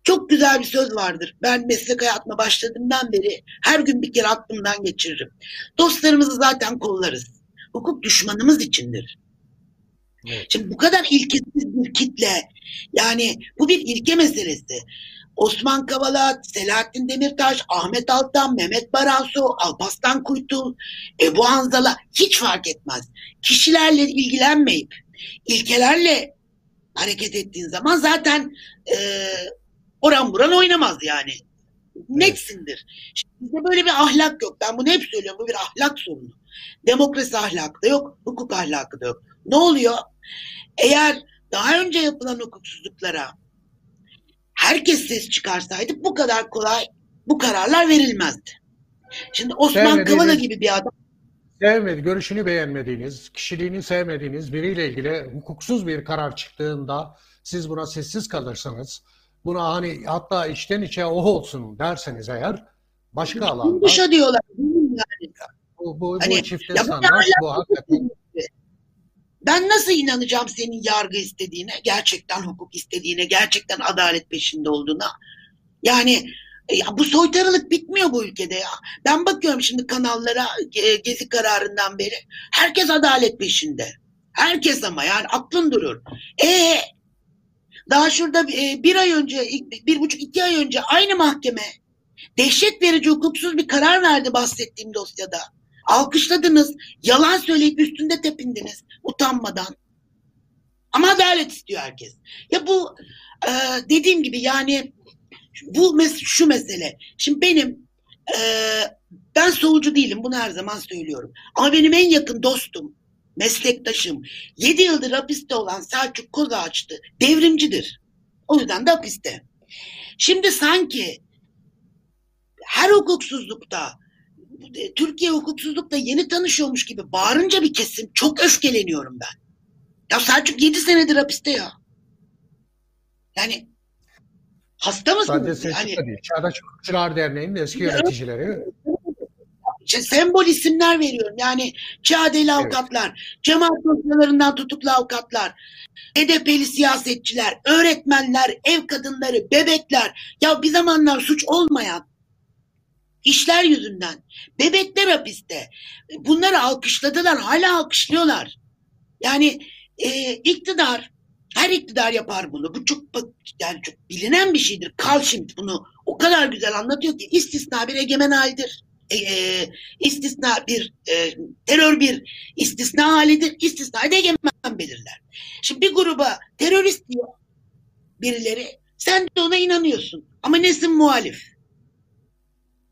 Çok güzel bir söz vardır. Ben meslek hayatıma başladığımdan beri her gün bir kere aklımdan geçiririm. Dostlarımızı zaten kollarız. Hukuk düşmanımız içindir. Evet. Şimdi bu kadar ilkesiz bir kitle yani bu bir ilke meselesi. Osman Kavala, Selahattin Demirtaş, Ahmet Altan, Mehmet Baransu, Alpaslan Kuytul, Ebu Hanzala hiç fark etmez. Kişilerle ilgilenmeyip ilkelerle hareket ettiğin zaman zaten e, oran buran oynamaz yani. Netsindir. Şimdi bizde böyle bir ahlak yok. Ben bunu hep söylüyorum. Bu bir ahlak sorunu. Demokrasi ahlakı da yok, hukuk ahlakı da yok. Ne oluyor? Eğer daha önce yapılan hukuksuzluklara herkes ses çıkarsaydı bu kadar kolay bu kararlar verilmezdi. Şimdi Osman Kavala gibi bir adam sevmedi, görüşünü beğenmediğiniz, kişiliğini sevmediğiniz biriyle ilgili hukuksuz bir karar çıktığında siz buna sessiz kalırsanız, buna hani hatta içten içe o olsun derseniz eğer başka alanda Dışa diyorlar. Yani. Bu, bu, hani, bu çifte standart bu hakikaten ben nasıl inanacağım senin yargı istediğine, gerçekten hukuk istediğine, gerçekten adalet peşinde olduğuna? Yani ya bu soytarılık bitmiyor bu ülkede ya. Ben bakıyorum şimdi kanallara e, gezi kararından beri. Herkes adalet peşinde. Herkes ama yani aklın durur. E daha şurada e, bir ay önce, bir buçuk iki ay önce aynı mahkeme dehşet verici hukuksuz bir karar verdi bahsettiğim dosyada. Alkışladınız, yalan söyleyip üstünde tepindiniz utanmadan. Ama adalet istiyor herkes. Ya bu e, dediğim gibi yani bu mes şu mesele. Şimdi benim e, ben soğucu değilim bunu her zaman söylüyorum. Ama benim en yakın dostum, meslektaşım, 7 yıldır hapiste olan Selçuk Kozağaç'tı. Devrimcidir. O yüzden de hapiste. Şimdi sanki her hukuksuzlukta Türkiye hukuksuzlukla yeni tanışıyormuş gibi bağırınca bir kesim çok öfkeleniyorum ben. Ya Selçuk 7 senedir hapiste ya. Yani hasta mısınız? Sadece yani, değil. Çağdaş Hukukçular Derneği'nin eski yöneticileri. İşte sembol isimler veriyorum. Yani Çağdeli avukatlar, evet. cemaat dosyalarından tutuklu avukatlar, HDP'li siyasetçiler, öğretmenler, ev kadınları, bebekler. Ya bir zamanlar suç olmayan işler yüzünden. Bebekler hapiste. Bunları alkışladılar, hala alkışlıyorlar. Yani e, iktidar, her iktidar yapar bunu. Bu çok yani çok bilinen bir şeydir. Schmitt bunu o kadar güzel anlatıyor ki istisna bir egemen halidir. E, e, istisna bir e, terör bir istisna halidir. İstisna da egemen belirler. Şimdi bir gruba terörist diyor birileri. Sen de ona inanıyorsun. Ama nesin muhalif?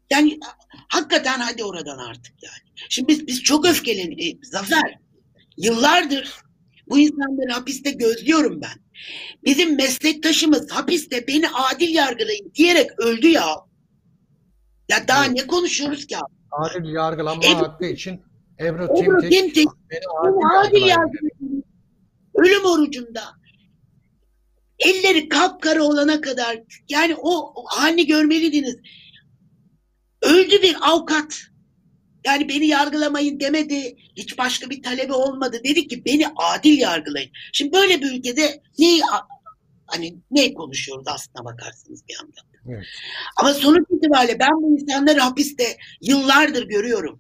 Yani hakikaten hadi oradan artık yani. Şimdi biz, biz çok öfkeleniyoruz. Zafer, yıllardır bu insanları hapiste gözlüyorum ben. Bizim meslektaşımız hapiste beni adil yargılayın diyerek öldü ya. Ya daha Evet. ne konuşuyoruz ki abi? Adil yargılanma Ebru- hakkı için Ebru Timtik Timtik, beni Adil adil yargılayın. Ölüm orucunda. Elleri kapkara olana kadar yani o, o halini görmeliydiniz. Öldü bir avukat. Yani beni yargılamayın demedi. Hiç başka bir talebi olmadı. Dedi ki beni adil yargılayın. Şimdi böyle bir ülkede neyi hani ne konuşuyoruz aslına bakarsınız bir yandan. Evet. Ama sonuç itibariyle ben bu insanları hapiste yıllardır görüyorum.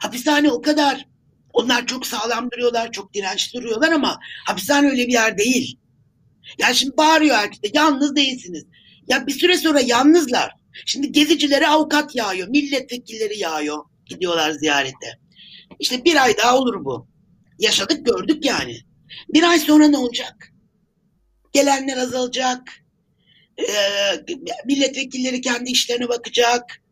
Hapishane o kadar onlar çok sağlam duruyorlar, çok dirençli duruyorlar ama hapishane öyle bir yer değil. Yani şimdi bağırıyor herkes de yalnız değilsiniz. Ya bir süre sonra yalnızlar. Şimdi gezicilere avukat yağıyor, milletvekilleri yağıyor. Gidiyorlar ziyarete. İşte bir ay daha olur bu. Yaşadık gördük yani. Bir ay sonra ne olacak? Gelenler azalacak. Ee, milletvekilleri kendi işlerine bakacak.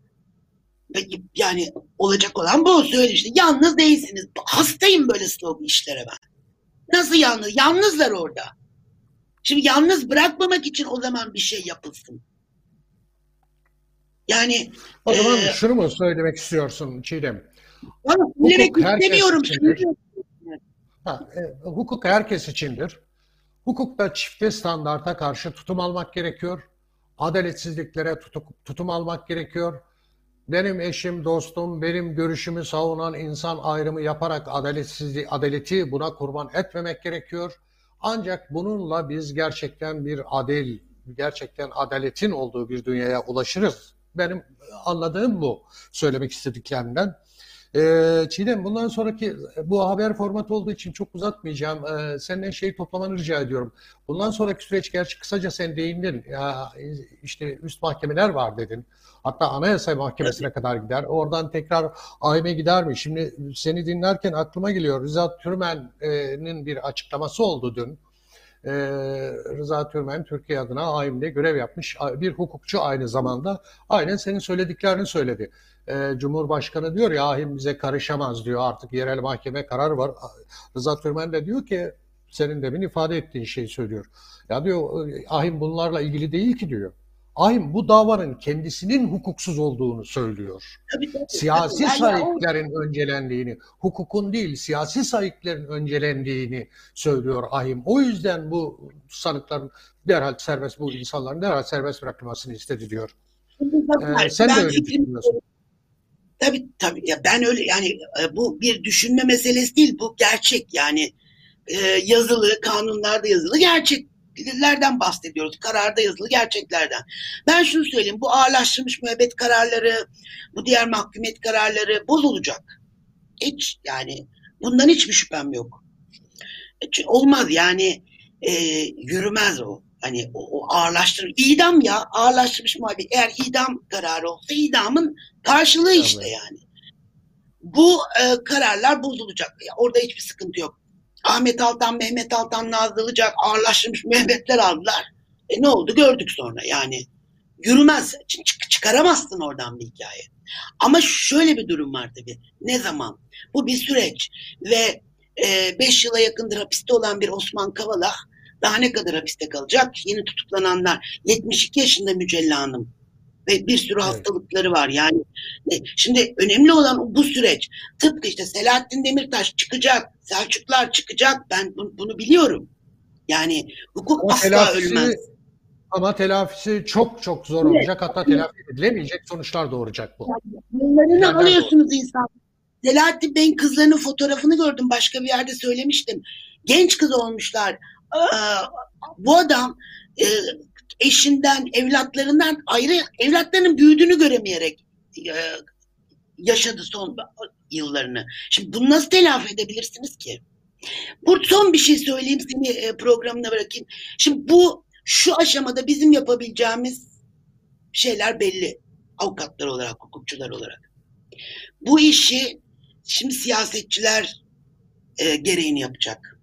Yani olacak olan bu. Söyle işte yalnız değilsiniz. Hastayım böyle slogan işlere ben. Nasıl yalnız? Yalnızlar orada. Şimdi yalnız bırakmamak için o zaman bir şey yapılsın. Yani O zaman Ee, şunu mu söylemek istiyorsun Çiğdem? bana söylemek istemiyorum. Ha, e, hukuk herkes içindir. Hukukta çifte standarta karşı tutum almak gerekiyor. Adaletsizliklere tutuk- tutum almak gerekiyor. Benim eşim, dostum, benim görüşümü savunan insan ayrımı yaparak adaletsizliği, adaleti buna kurban etmemek gerekiyor. Ancak bununla biz gerçekten bir adil, gerçekten adaletin olduğu bir dünyaya ulaşırız. Benim anladığım bu söylemek istediklerimden. Ee, Çiğdem bundan sonraki bu haber formatı olduğu için çok uzatmayacağım. Ee, senden şey toplamanı rica ediyorum. Bundan sonraki süreç gerçi kısaca sen değindin. Ya, işte üst mahkemeler var dedin. Hatta Anayasa Mahkemesi'ne kadar gider. Oradan tekrar AYM'e gider mi? Şimdi seni dinlerken aklıma geliyor. Rıza Türmen'in bir açıklaması oldu dün. Ee, Rıza Türmen Türkiye adına AYM'de görev yapmış bir hukukçu aynı zamanda. Aynen senin söylediklerini söyledi. Ee, Cumhurbaşkanı diyor ya ahim bize karışamaz diyor artık yerel mahkeme karar var. Rıza Türmen de diyor ki senin demin ifade ettiğin şeyi söylüyor. Ya diyor ahim bunlarla ilgili değil ki diyor. Ahim bu davanın kendisinin hukuksuz olduğunu söylüyor. Tabii, tabii, Siyasi tabii. Yani sahiplerin öncelendiğini, hukukun değil siyasi sahiplerin öncelendiğini söylüyor ahim. O yüzden bu sanıkların derhal serbest, bu insanların derhal serbest bırakılmasını istedi diyor. Ee, sen de öyle düşünüyorsun. Tabii tabii ya ben öyle yani e, bu bir düşünme meselesi değil bu gerçek yani e, yazılı kanunlarda yazılı gerçeklerden bahsediyoruz kararda yazılı gerçeklerden. Ben şunu söyleyeyim bu ağırlaştırılmış müebbet kararları bu diğer mahkumiyet kararları bozulacak. Hiç yani bundan hiçbir şüphem yok. Çünkü Olmaz yani e, yürümez o. Hani o, o ağırlaştırılmış idam ya ağırlaştırmış muhabbet. Eğer idam kararı olsa idamın karşılığı işte yani. Bu e, kararlar bozulacak. Ya, orada hiçbir sıkıntı yok. Ahmet Altan, Mehmet Altan nazlanacak, ağırlaştırmış müebbetler aldılar. E ne oldu gördük sonra yani. Yürümez. Çık- çık- çıkaramazsın oradan bir hikaye. Ama şöyle bir durum var tabii. Ne zaman? Bu bir süreç ve 5 yıla yakındır hapiste olan bir Osman Kavala daha ne kadar hapiste kalacak? Yeni tutuklananlar 72 yaşında Mücella Hanım ve bir sürü Evet. hastalıkları var. Yani e, şimdi önemli olan bu süreç. Tıpkı işte Selahattin Demirtaş çıkacak, Selçuklar çıkacak. Ben bu- bunu biliyorum. Yani hukuk Ama asla telafisi- ölmez. Ama telafisi çok çok zor Evet. olacak. Hatta telafi edilemeyecek sonuçlar doğuracak bu. Yıllarını Nereden alıyorsunuz insan. Selahattin Bey'in kızlarının fotoğrafını gördüm. Başka bir yerde söylemiştim. Genç kız olmuşlar. Aa, bu adam e, eşinden, evlatlarından ayrı, evlatlarının büyüdüğünü göremeyerek e, yaşadı son yıllarını. Şimdi bunu nasıl telafi edebilirsiniz ki? Bu son bir şey söyleyeyim seni e, programına bırakayım. Şimdi bu şu aşamada bizim yapabileceğimiz şeyler belli. Avukatlar olarak, hukukçular olarak. Bu işi şimdi siyasetçiler e, gereğini yapacak.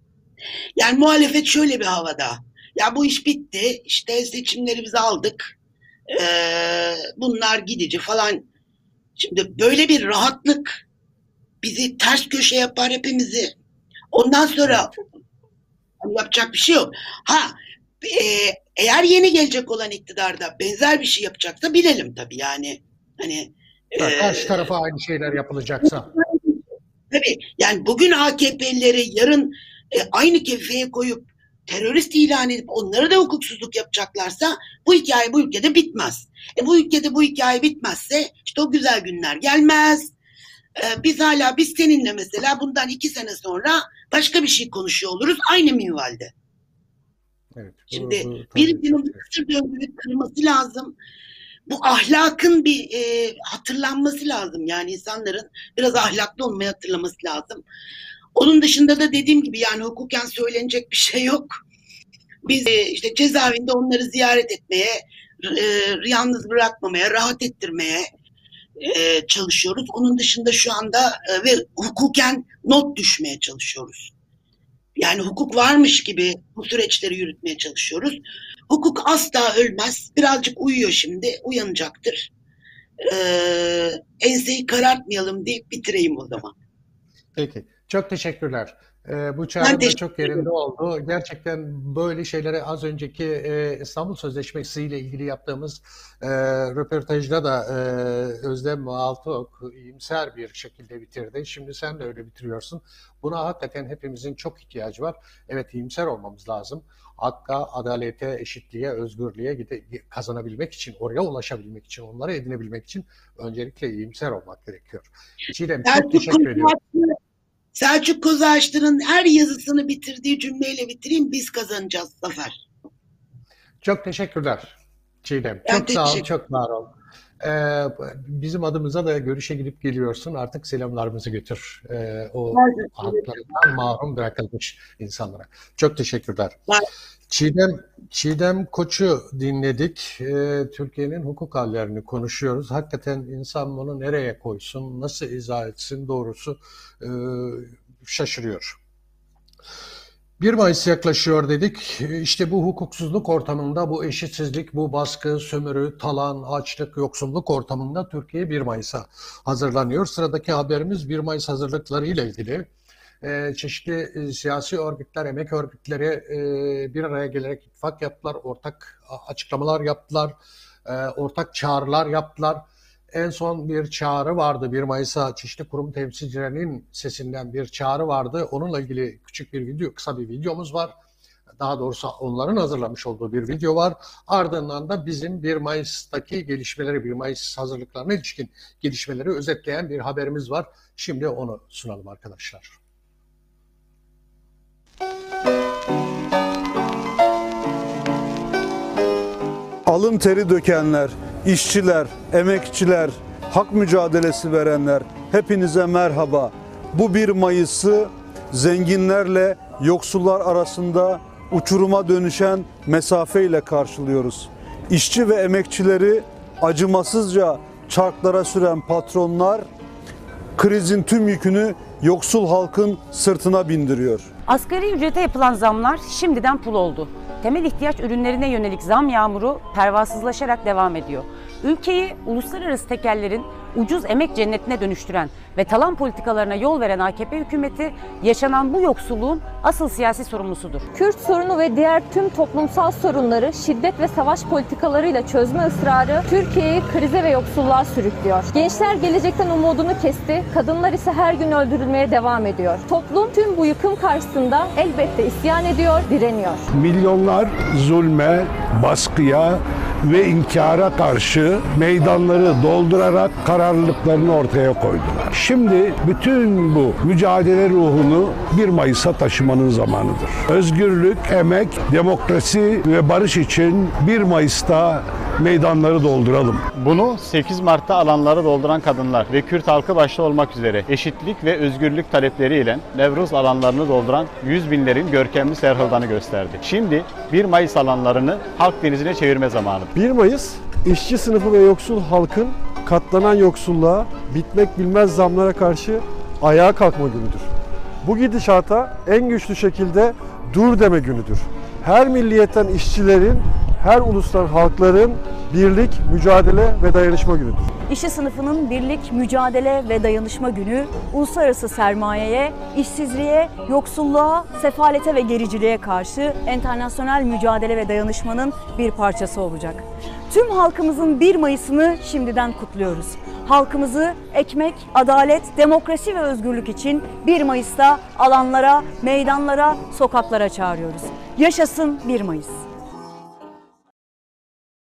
Yani muhalefet şöyle bir havada. Ya bu iş bitti. İşte seçimleri biz aldık. E, bunlar gidici falan. Şimdi böyle bir rahatlık bizi ters köşe yapar hepimizi. Ondan sonra yapacak bir şey yok. Ha e, eğer yeni gelecek olan iktidarda benzer bir şey yapacaksa bilelim tabii yani. Hani Yani karşı tarafa aynı şeyler yapılacaksa. Tabii yani bugün AKP'lileri yarın e, aynı kefeye koyup terörist ilan edip onları da hukuksuzluk yapacaklarsa bu hikaye bu ülkede bitmez. E bu ülkede bu hikaye bitmezse işte o güzel günler gelmez. E, biz hala biz seninle mesela bundan iki sene sonra başka bir şey konuşuyor oluruz aynı minvalde. Evet, Şimdi birisinin çok bu kısır döngüyü kırması lazım. Bu ahlakın bir e, hatırlanması lazım. Yani insanların biraz ahlaklı olmayı hatırlaması lazım. Onun dışında da dediğim gibi yani hukuken söylenecek bir şey yok. Biz e, işte cezaevinde onları ziyaret etmeye, e, yalnız bırakmamaya, rahat ettirmeye e, çalışıyoruz. Onun dışında şu anda ve hukuken not düşmeye çalışıyoruz. Yani hukuk varmış gibi bu süreçleri yürütmeye çalışıyoruz. Hukuk asla ölmez. Birazcık uyuyor şimdi. Uyanacaktır. Ee, enseyi karartmayalım deyip bitireyim o zaman. Peki. Çok teşekkürler. Ee, bu çağrı da çok yerinde oldu. Gerçekten böyle şeylere az önceki e, İstanbul Sözleşmesi ile ilgili yaptığımız e, röportajda da e, Özlem Altıok iyimser bir şekilde bitirdi. Şimdi sen de öyle bitiriyorsun. Buna hakikaten hepimizin çok ihtiyacı var. Evet iyimser olmamız lazım. Hakka, adalete, eşitliğe, özgürlüğe gide- kazanabilmek için, oraya ulaşabilmek için, onları edinebilmek için öncelikle iyimser olmak gerekiyor. Çiğdem çok teşekkür ediyorum. Selçuk Kozağaçlı'nın her yazısını bitirdiği cümleyle bitireyim. Biz kazanacağız Zafer. Çok teşekkürler Çiğdem. Ben Çok sağ ol, çok var ol. Ee, bizim adımıza da görüşe gidip geliyorsun. Artık selamlarımızı götür. Ee, o haklarından mahrum bırakılmış insanlara. Çok teşekkürler. Var. Çiğdem, Çiğdem Koç'u dinledik. Ee, Türkiye'nin hukuk hallerini konuşuyoruz. Hakikaten insan bunu nereye koysun, nasıl izah etsin doğrusu e, şaşırıyor. 1 Mayıs yaklaşıyor dedik. İşte bu hukuksuzluk ortamında, bu eşitsizlik, bu baskı, sömürü, talan, açlık, yoksulluk ortamında Türkiye 1 Mayıs'a hazırlanıyor. Sıradaki haberimiz 1 Mayıs hazırlıkları ile ilgili. Ee, çeşitli e, siyasi örgütler, emek örgütleri e, bir araya gelerek ittifak yaptılar, ortak açıklamalar yaptılar, e, ortak çağrılar yaptılar. En son bir çağrı vardı 1 Mayıs'a çeşitli kurum temsilcilerinin sesinden bir çağrı vardı. Onunla ilgili küçük bir video, kısa bir videomuz var. Daha doğrusu onların hazırlamış olduğu bir video var. Ardından da bizim 1 Mayıs'taki gelişmeleri, 1 Mayıs hazırlıklarına ilişkin gelişmeleri özetleyen bir haberimiz var. Şimdi onu sunalım arkadaşlar. Alın teri dökenler, işçiler, emekçiler, hak mücadelesi verenler hepinize merhaba. Bu 1 Mayıs'ı zenginlerle yoksullar arasında uçuruma dönüşen mesafeyle karşılıyoruz. İşçi ve emekçileri acımasızca çarklara süren patronlar krizin tüm yükünü yoksul halkın sırtına bindiriyor. Asgari ücrete yapılan zamlar şimdiden pul oldu. Temel ihtiyaç ürünlerine yönelik zam yağmuru pervasızlaşarak devam ediyor. Ülkeyi uluslararası tekellerin ucuz emek cennetine dönüştüren ve talan politikalarına yol veren AKP hükümeti yaşanan bu yoksulluğun asıl siyasi sorumlusudur. Kürt sorunu ve diğer tüm toplumsal sorunları şiddet ve savaş politikalarıyla çözme ısrarı Türkiye'yi krize ve yoksulluğa sürüklüyor. Gençler gelecekten umudunu kesti, kadınlar ise her gün öldürülmeye devam ediyor. Toplum tüm bu yıkım karşısında elbette isyan ediyor, direniyor. Milyonlar zulme, baskıya ve inkara karşı meydanları doldurarak kararlılıklarını ortaya koydular. Şimdi bütün bu mücadele ruhunu 1 Mayıs'a taşımanın zamanıdır. Özgürlük, emek, demokrasi ve barış için 1 Mayıs'ta meydanları dolduralım. Bunu 8 Mart'ta alanları dolduran kadınlar ve Kürt halkı başta olmak üzere eşitlik ve özgürlük talepleriyle Nevruz alanlarını dolduran yüz binlerin görkemli serhıldanı gösterdi. Şimdi 1 Mayıs alanlarını halk denizine çevirme zamanı. 1 Mayıs işçi sınıfı ve yoksul halkın katlanan yoksulluğa, bitmek bilmez zamlara karşı ayağa kalkma günüdür. Bu gidişata en güçlü şekilde dur deme günüdür. Her milliyetten işçilerin, her ulustan halkların birlik, mücadele ve dayanışma günüdür. İşçi sınıfının birlik, mücadele ve dayanışma günü uluslararası sermayeye, işsizliğe, yoksulluğa, sefalete ve gericiliğe karşı internasyonel mücadele ve dayanışmanın bir parçası olacak. Tüm halkımızın 1 Mayıs'ını şimdiden kutluyoruz. Halkımızı ekmek, adalet, demokrasi ve özgürlük için 1 Mayıs'ta alanlara, meydanlara, sokaklara çağırıyoruz. Yaşasın 1 Mayıs.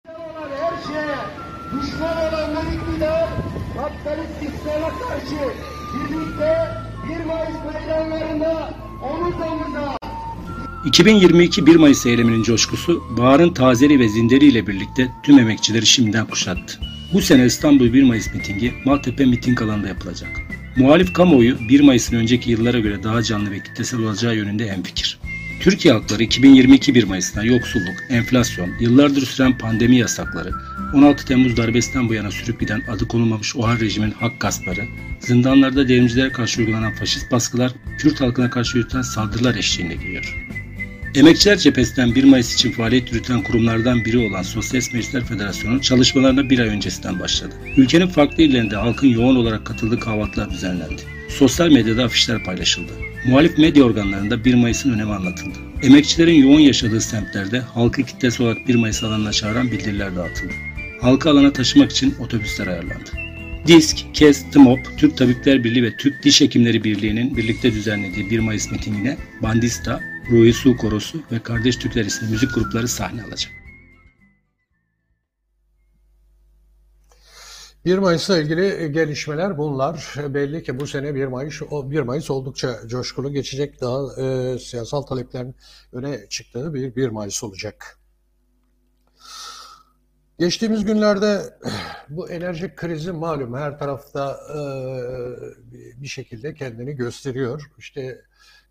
her şeye düşman olanlar iktidar, kapitalist sisteme karşı birlikte 1 Mayıs meydanlarında omuz omuza 2022 1 Mayıs eyleminin coşkusu baharın tazeli ve zinderi ile birlikte tüm emekçileri şimdiden kuşattı. Bu sene İstanbul 1 Mayıs mitingi Maltepe miting alanında yapılacak. Muhalif kamuoyu 1 Mayıs'ın önceki yıllara göre daha canlı ve kitlesel olacağı yönünde hemfikir. Türkiye halkları 2022 1 Mayıs'tan yoksulluk, enflasyon, yıllardır süren pandemi yasakları, 16 Temmuz darbesinden bu yana sürüp giden adı konulmamış OHAL rejimin hak gaspları, zindanlarda devrimcilere karşı uygulanan faşist baskılar, Kürt halkına karşı yürütülen saldırılar eşliğinde geliyor. Emekçiler cephesinden 1 Mayıs için faaliyet yürüten kurumlardan biri olan Sosyalist Meclisler Federasyonu çalışmalarına bir ay öncesinden başladı. Ülkenin farklı illerinde halkın yoğun olarak katıldığı kahvaltılar düzenlendi. Sosyal medyada afişler paylaşıldı. Muhalif medya organlarında 1 Mayıs'ın önemi anlatıldı. Emekçilerin yoğun yaşadığı semtlerde halkı kitlesi olarak 1 Mayıs alanına çağıran bildiriler dağıtıldı. Halkı alana taşımak için otobüsler ayarlandı. DİSK, KES, TMOP, Türk Tabipler Birliği ve Türk Diş Hekimleri Birliği'nin birlikte düzenlediği 1 Mayıs mitingine Bandista, Ruhi Su Korosu ve Kardeş Türkler isimli müzik grupları sahne alacak. 1 Mayıs'la ilgili gelişmeler bunlar. Belli ki bu sene 1 Mayıs 1 Mayıs oldukça coşkulu geçecek. Daha e, siyasal taleplerin öne çıktığı bir 1 Mayıs olacak. Geçtiğimiz günlerde bu enerji krizi malum her tarafta e, bir şekilde kendini gösteriyor. İşte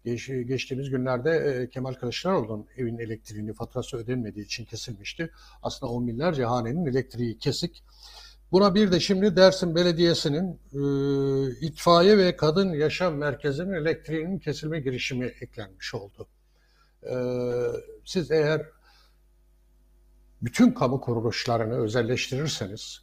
geç, geçtiğimiz günlerde e, Kemal Kılıçdaroğlu'nun evin elektriğini faturası ödenmediği için kesilmişti. Aslında on binlerce hanenin elektriği kesik. Buna bir de şimdi Dersim Belediyesi'nin e, itfaiye ve kadın yaşam merkezinin elektriğinin kesilme girişimi eklenmiş oldu. E, siz eğer bütün kamu kuruluşlarını özelleştirirseniz,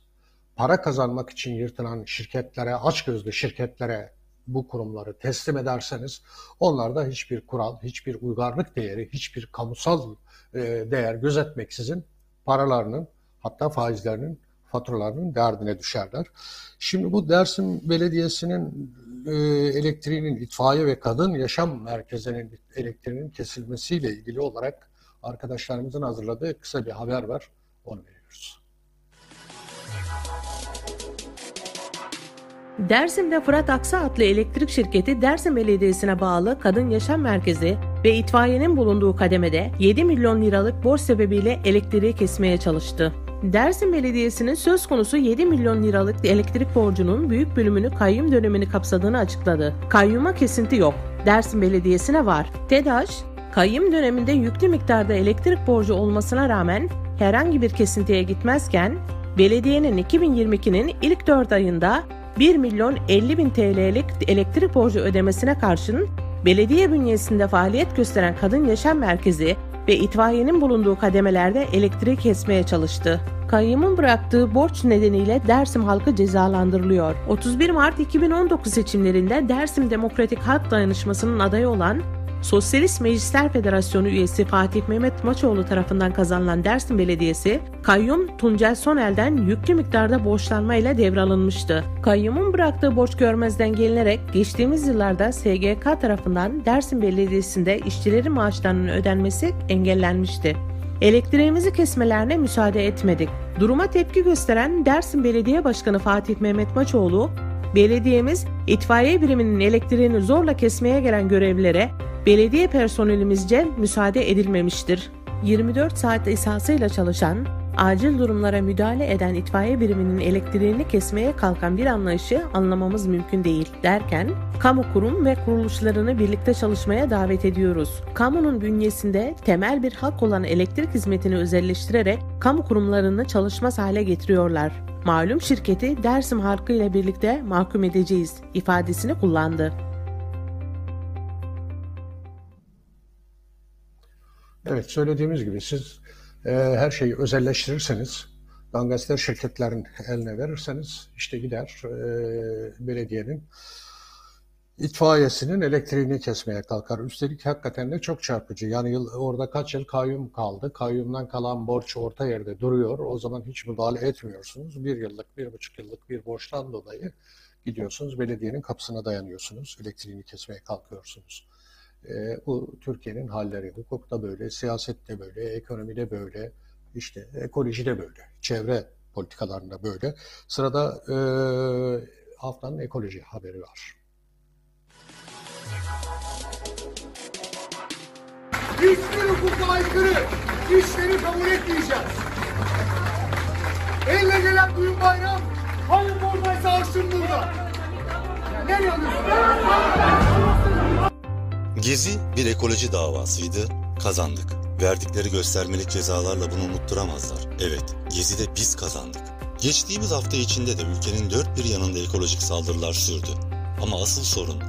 para kazanmak için yırtılan şirketlere, açgözlü şirketlere bu kurumları teslim ederseniz onlarda hiçbir kural, hiçbir uygarlık değeri, hiçbir kamusal e, değer gözetmeksizin paralarının hatta faizlerinin faturalarının derdine düşerler. Şimdi bu Dersim Belediyesi'nin e, elektriğinin itfaiye ve kadın yaşam merkezinin elektriğinin kesilmesiyle ilgili olarak arkadaşlarımızın hazırladığı kısa bir haber var. Onu veriyoruz. Dersim'de Fırat Aksa adlı elektrik şirketi Dersim Belediyesi'ne bağlı Kadın Yaşam Merkezi ve itfaiyenin bulunduğu kademede 7 milyon liralık borç sebebiyle elektriği kesmeye çalıştı. Dersim Belediyesi'nin söz konusu 7 milyon liralık elektrik borcunun büyük bölümünü kayyum dönemini kapsadığını açıkladı. Kayyuma kesinti yok. Dersim Belediyesi'ne var. TEDAŞ, kayyum döneminde yüklü miktarda elektrik borcu olmasına rağmen herhangi bir kesintiye gitmezken, belediyenin 2022'nin ilk 4 ayında 1 milyon 50 bin TL'lik elektrik borcu ödemesine karşın belediye bünyesinde faaliyet gösteren Kadın Yaşam Merkezi ve itfaiyenin bulunduğu kademelerde elektriği kesmeye çalıştı. Kayyımın bıraktığı borç nedeniyle Dersim halkı cezalandırılıyor. 31 Mart 2019 seçimlerinde Dersim Demokratik Halk Dayanışması'nın adayı olan Sosyalist Meclisler Federasyonu üyesi Fatih Mehmet Maçoğlu tarafından kazanılan Dersim Belediyesi, kayyum Tuncel Sonel'den yüklü miktarda borçlanmayla devralınmıştı. Kayyumun bıraktığı borç görmezden gelinerek geçtiğimiz yıllarda SGK tarafından Dersim Belediyesi'nde işçilerin maaşlarının ödenmesi engellenmişti. Elektriğimizi kesmelerine müsaade etmedik. Duruma tepki gösteren Dersim Belediye Başkanı Fatih Mehmet Maçoğlu, belediyemiz itfaiye biriminin elektriğini zorla kesmeye gelen görevlilere belediye personelimizce müsaade edilmemiştir. 24 saat esasıyla çalışan, acil durumlara müdahale eden itfaiye biriminin elektriğini kesmeye kalkan bir anlayışı anlamamız mümkün değil derken, kamu kurum ve kuruluşlarını birlikte çalışmaya davet ediyoruz. Kamunun bünyesinde temel bir hak olan elektrik hizmetini özelleştirerek kamu kurumlarını çalışmaz hale getiriyorlar. Malum şirketi Dersim halkı ile birlikte mahkum edeceğiz ifadesini kullandı. Evet söylediğimiz gibi siz e, her şeyi özelleştirirseniz, dangasler şirketlerin eline verirseniz işte gider e, belediyenin itfaiyesinin elektriğini kesmeye kalkar. Üstelik hakikaten de çok çarpıcı. Yani yıl, orada kaç yıl kayyum kaldı. Kayyumdan kalan borç orta yerde duruyor. O zaman hiç müdahale etmiyorsunuz. Bir yıllık, bir buçuk yıllık bir borçtan dolayı gidiyorsunuz. Belediyenin kapısına dayanıyorsunuz. Elektriğini kesmeye kalkıyorsunuz. E, bu Türkiye'nin halleri. Hukukta böyle, siyasette böyle, ekonomide böyle, işte ekolojide böyle, çevre politikalarında böyle. Sırada e, haftanın ekoloji haberi var. Hiçbir hukuka aykırı işleri kabul etmeyeceğiz. Elle gelen büyük bayram, hayır buradaysa arşın burada. Nereye? Gezi bir ekoloji davasıydı, kazandık. Verdikleri göstermelik cezalarla bunu unutturamazlar. Evet, Gezi'de biz kazandık. Geçtiğimiz hafta içinde de ülkenin dört bir yanında ekolojik saldırılar sürdü. Ama asıl sorun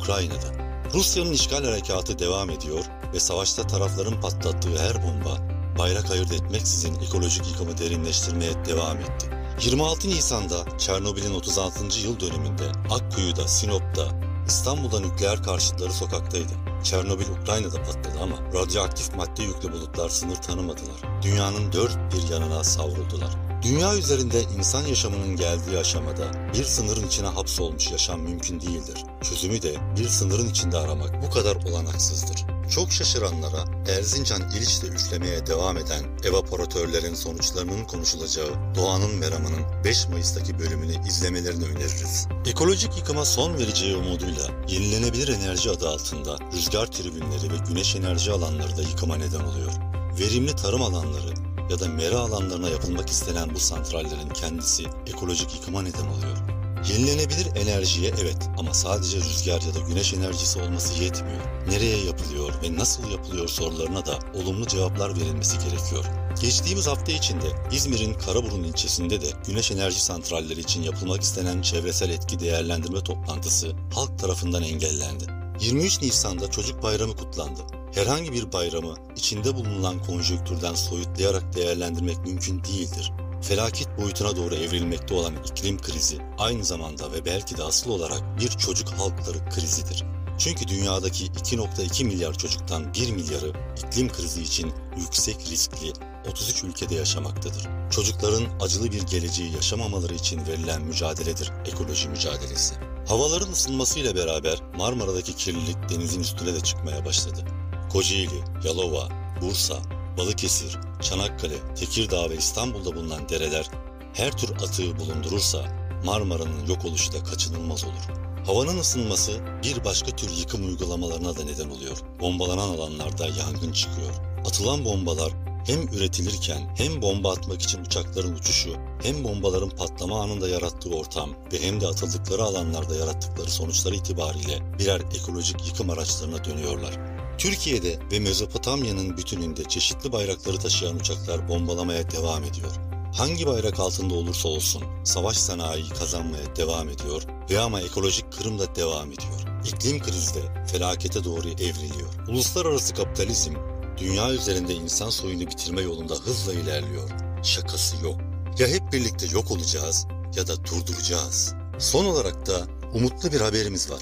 Ukrayna'da. Rusya'nın işgal harekatı devam ediyor ve savaşta tarafların patlattığı her bomba bayrak ayırt etmeksizin ekolojik yıkımı derinleştirmeye devam etti. 26 Nisan'da Çernobil'in 36. yıl dönümünde Akkuyu'da, Sinop'ta, İstanbul'da nükleer karşıtları sokaktaydı. Çernobil Ukrayna'da patladı ama radyoaktif madde yüklü bulutlar sınır tanımadılar. Dünyanın dört bir yanına savruldular. Dünya üzerinde insan yaşamının geldiği aşamada bir sınırın içine hapsolmuş yaşam mümkün değildir. Çözümü de bir sınırın içinde aramak bu kadar olanaksızdır. Çok şaşıranlara Erzincan İliç'te üflemeye devam eden evaporatörlerin sonuçlarının konuşulacağı Doğanın Meramı'nın 5 Mayıs'taki bölümünü izlemelerini öneririz. Ekolojik yıkıma son vereceği umuduyla yenilenebilir enerji adı altında rüzgar tribünleri ve güneş enerji alanları da yıkıma neden oluyor. Verimli tarım alanları ya da mera alanlarına yapılmak istenen bu santrallerin kendisi ekolojik yıkıma neden oluyor. Yenilenebilir enerjiye evet ama sadece rüzgar ya da güneş enerjisi olması yetmiyor. Nereye yapılıyor ve nasıl yapılıyor sorularına da olumlu cevaplar verilmesi gerekiyor. Geçtiğimiz hafta içinde İzmir'in Karaburun ilçesinde de güneş enerji santralleri için yapılmak istenen çevresel etki değerlendirme toplantısı halk tarafından engellendi. 23 Nisan'da Çocuk Bayramı kutlandı. Herhangi bir bayramı içinde bulunan konjonktürden soyutlayarak değerlendirmek mümkün değildir. Felaket boyutuna doğru evrilmekte olan iklim krizi aynı zamanda ve belki de asıl olarak bir çocuk halkları krizidir. Çünkü dünyadaki 2.2 milyar çocuktan 1 milyarı iklim krizi için yüksek riskli 33 ülkede yaşamaktadır. Çocukların acılı bir geleceği yaşamamaları için verilen mücadeledir ekoloji mücadelesi. Havaların ısınmasıyla beraber Marmara'daki kirlilik denizin üstüne de çıkmaya başladı. Kocaeli, Yalova, Bursa, Balıkesir, Çanakkale, Tekirdağ ve İstanbul'da bulunan dereler her tür atığı bulundurursa Marmara'nın yok oluşu da kaçınılmaz olur. Havanın ısınması bir başka tür yıkım uygulamalarına da neden oluyor. Bombalanan alanlarda yangın çıkıyor. Atılan bombalar hem üretilirken hem bomba atmak için uçakların uçuşu, hem bombaların patlama anında yarattığı ortam ve hem de atıldıkları alanlarda yarattıkları sonuçlar itibariyle birer ekolojik yıkım araçlarına dönüyorlar. Türkiye'de ve Mezopotamya'nın bütününde çeşitli bayrakları taşıyan uçaklar bombalamaya devam ediyor. Hangi bayrak altında olursa olsun savaş sanayiyi kazanmaya devam ediyor ve ama ekolojik kırım da devam ediyor. İklim krizi de felakete doğru evriliyor. Uluslararası kapitalizm dünya üzerinde insan soyunu bitirme yolunda hızla ilerliyor. Şakası yok. Ya hep birlikte yok olacağız ya da durduracağız. Son olarak da umutlu bir haberimiz var.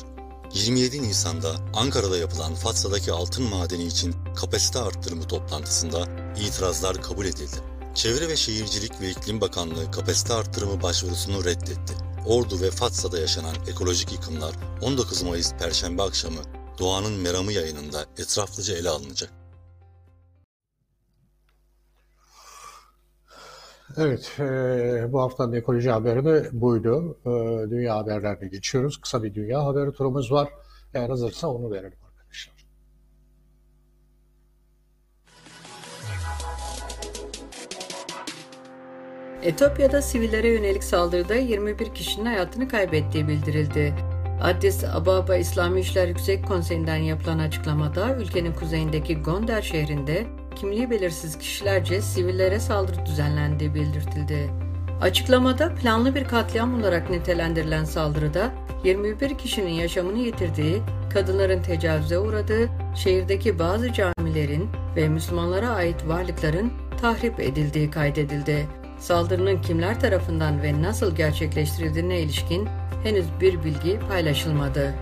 27 Nisan'da Ankara'da yapılan Fatsa'daki altın madeni için kapasite arttırımı toplantısında itirazlar kabul edildi. Çevre ve Şehircilik ve İklim Bakanlığı kapasite arttırımı başvurusunu reddetti. Ordu ve Fatsa'da yaşanan ekolojik yıkımlar 19 Mayıs Perşembe akşamı Doğanın Meramı yayınında etraflıca ele alınacak. Evet, e, bu haftanın ekoloji haberi de buydu. E, dünya haberlerine geçiyoruz. Kısa bir dünya haberi turumuz var. Eğer hazırsa onu verelim arkadaşlar. Etiyopya'da sivillere yönelik saldırıda 21 kişinin hayatını kaybettiği bildirildi. Addis Ababa İslami İşler Yüksek Konseyi'nden yapılan açıklamada ülkenin kuzeyindeki Gonder şehrinde kimliği belirsiz kişilerce sivillere saldırı düzenlendiği belirtildi. Açıklamada planlı bir katliam olarak nitelendirilen saldırıda 21 kişinin yaşamını yitirdiği, kadınların tecavüze uğradığı, şehirdeki bazı camilerin ve Müslümanlara ait varlıkların tahrip edildiği kaydedildi. Saldırının kimler tarafından ve nasıl gerçekleştirildiğine ilişkin henüz bir bilgi paylaşılmadı.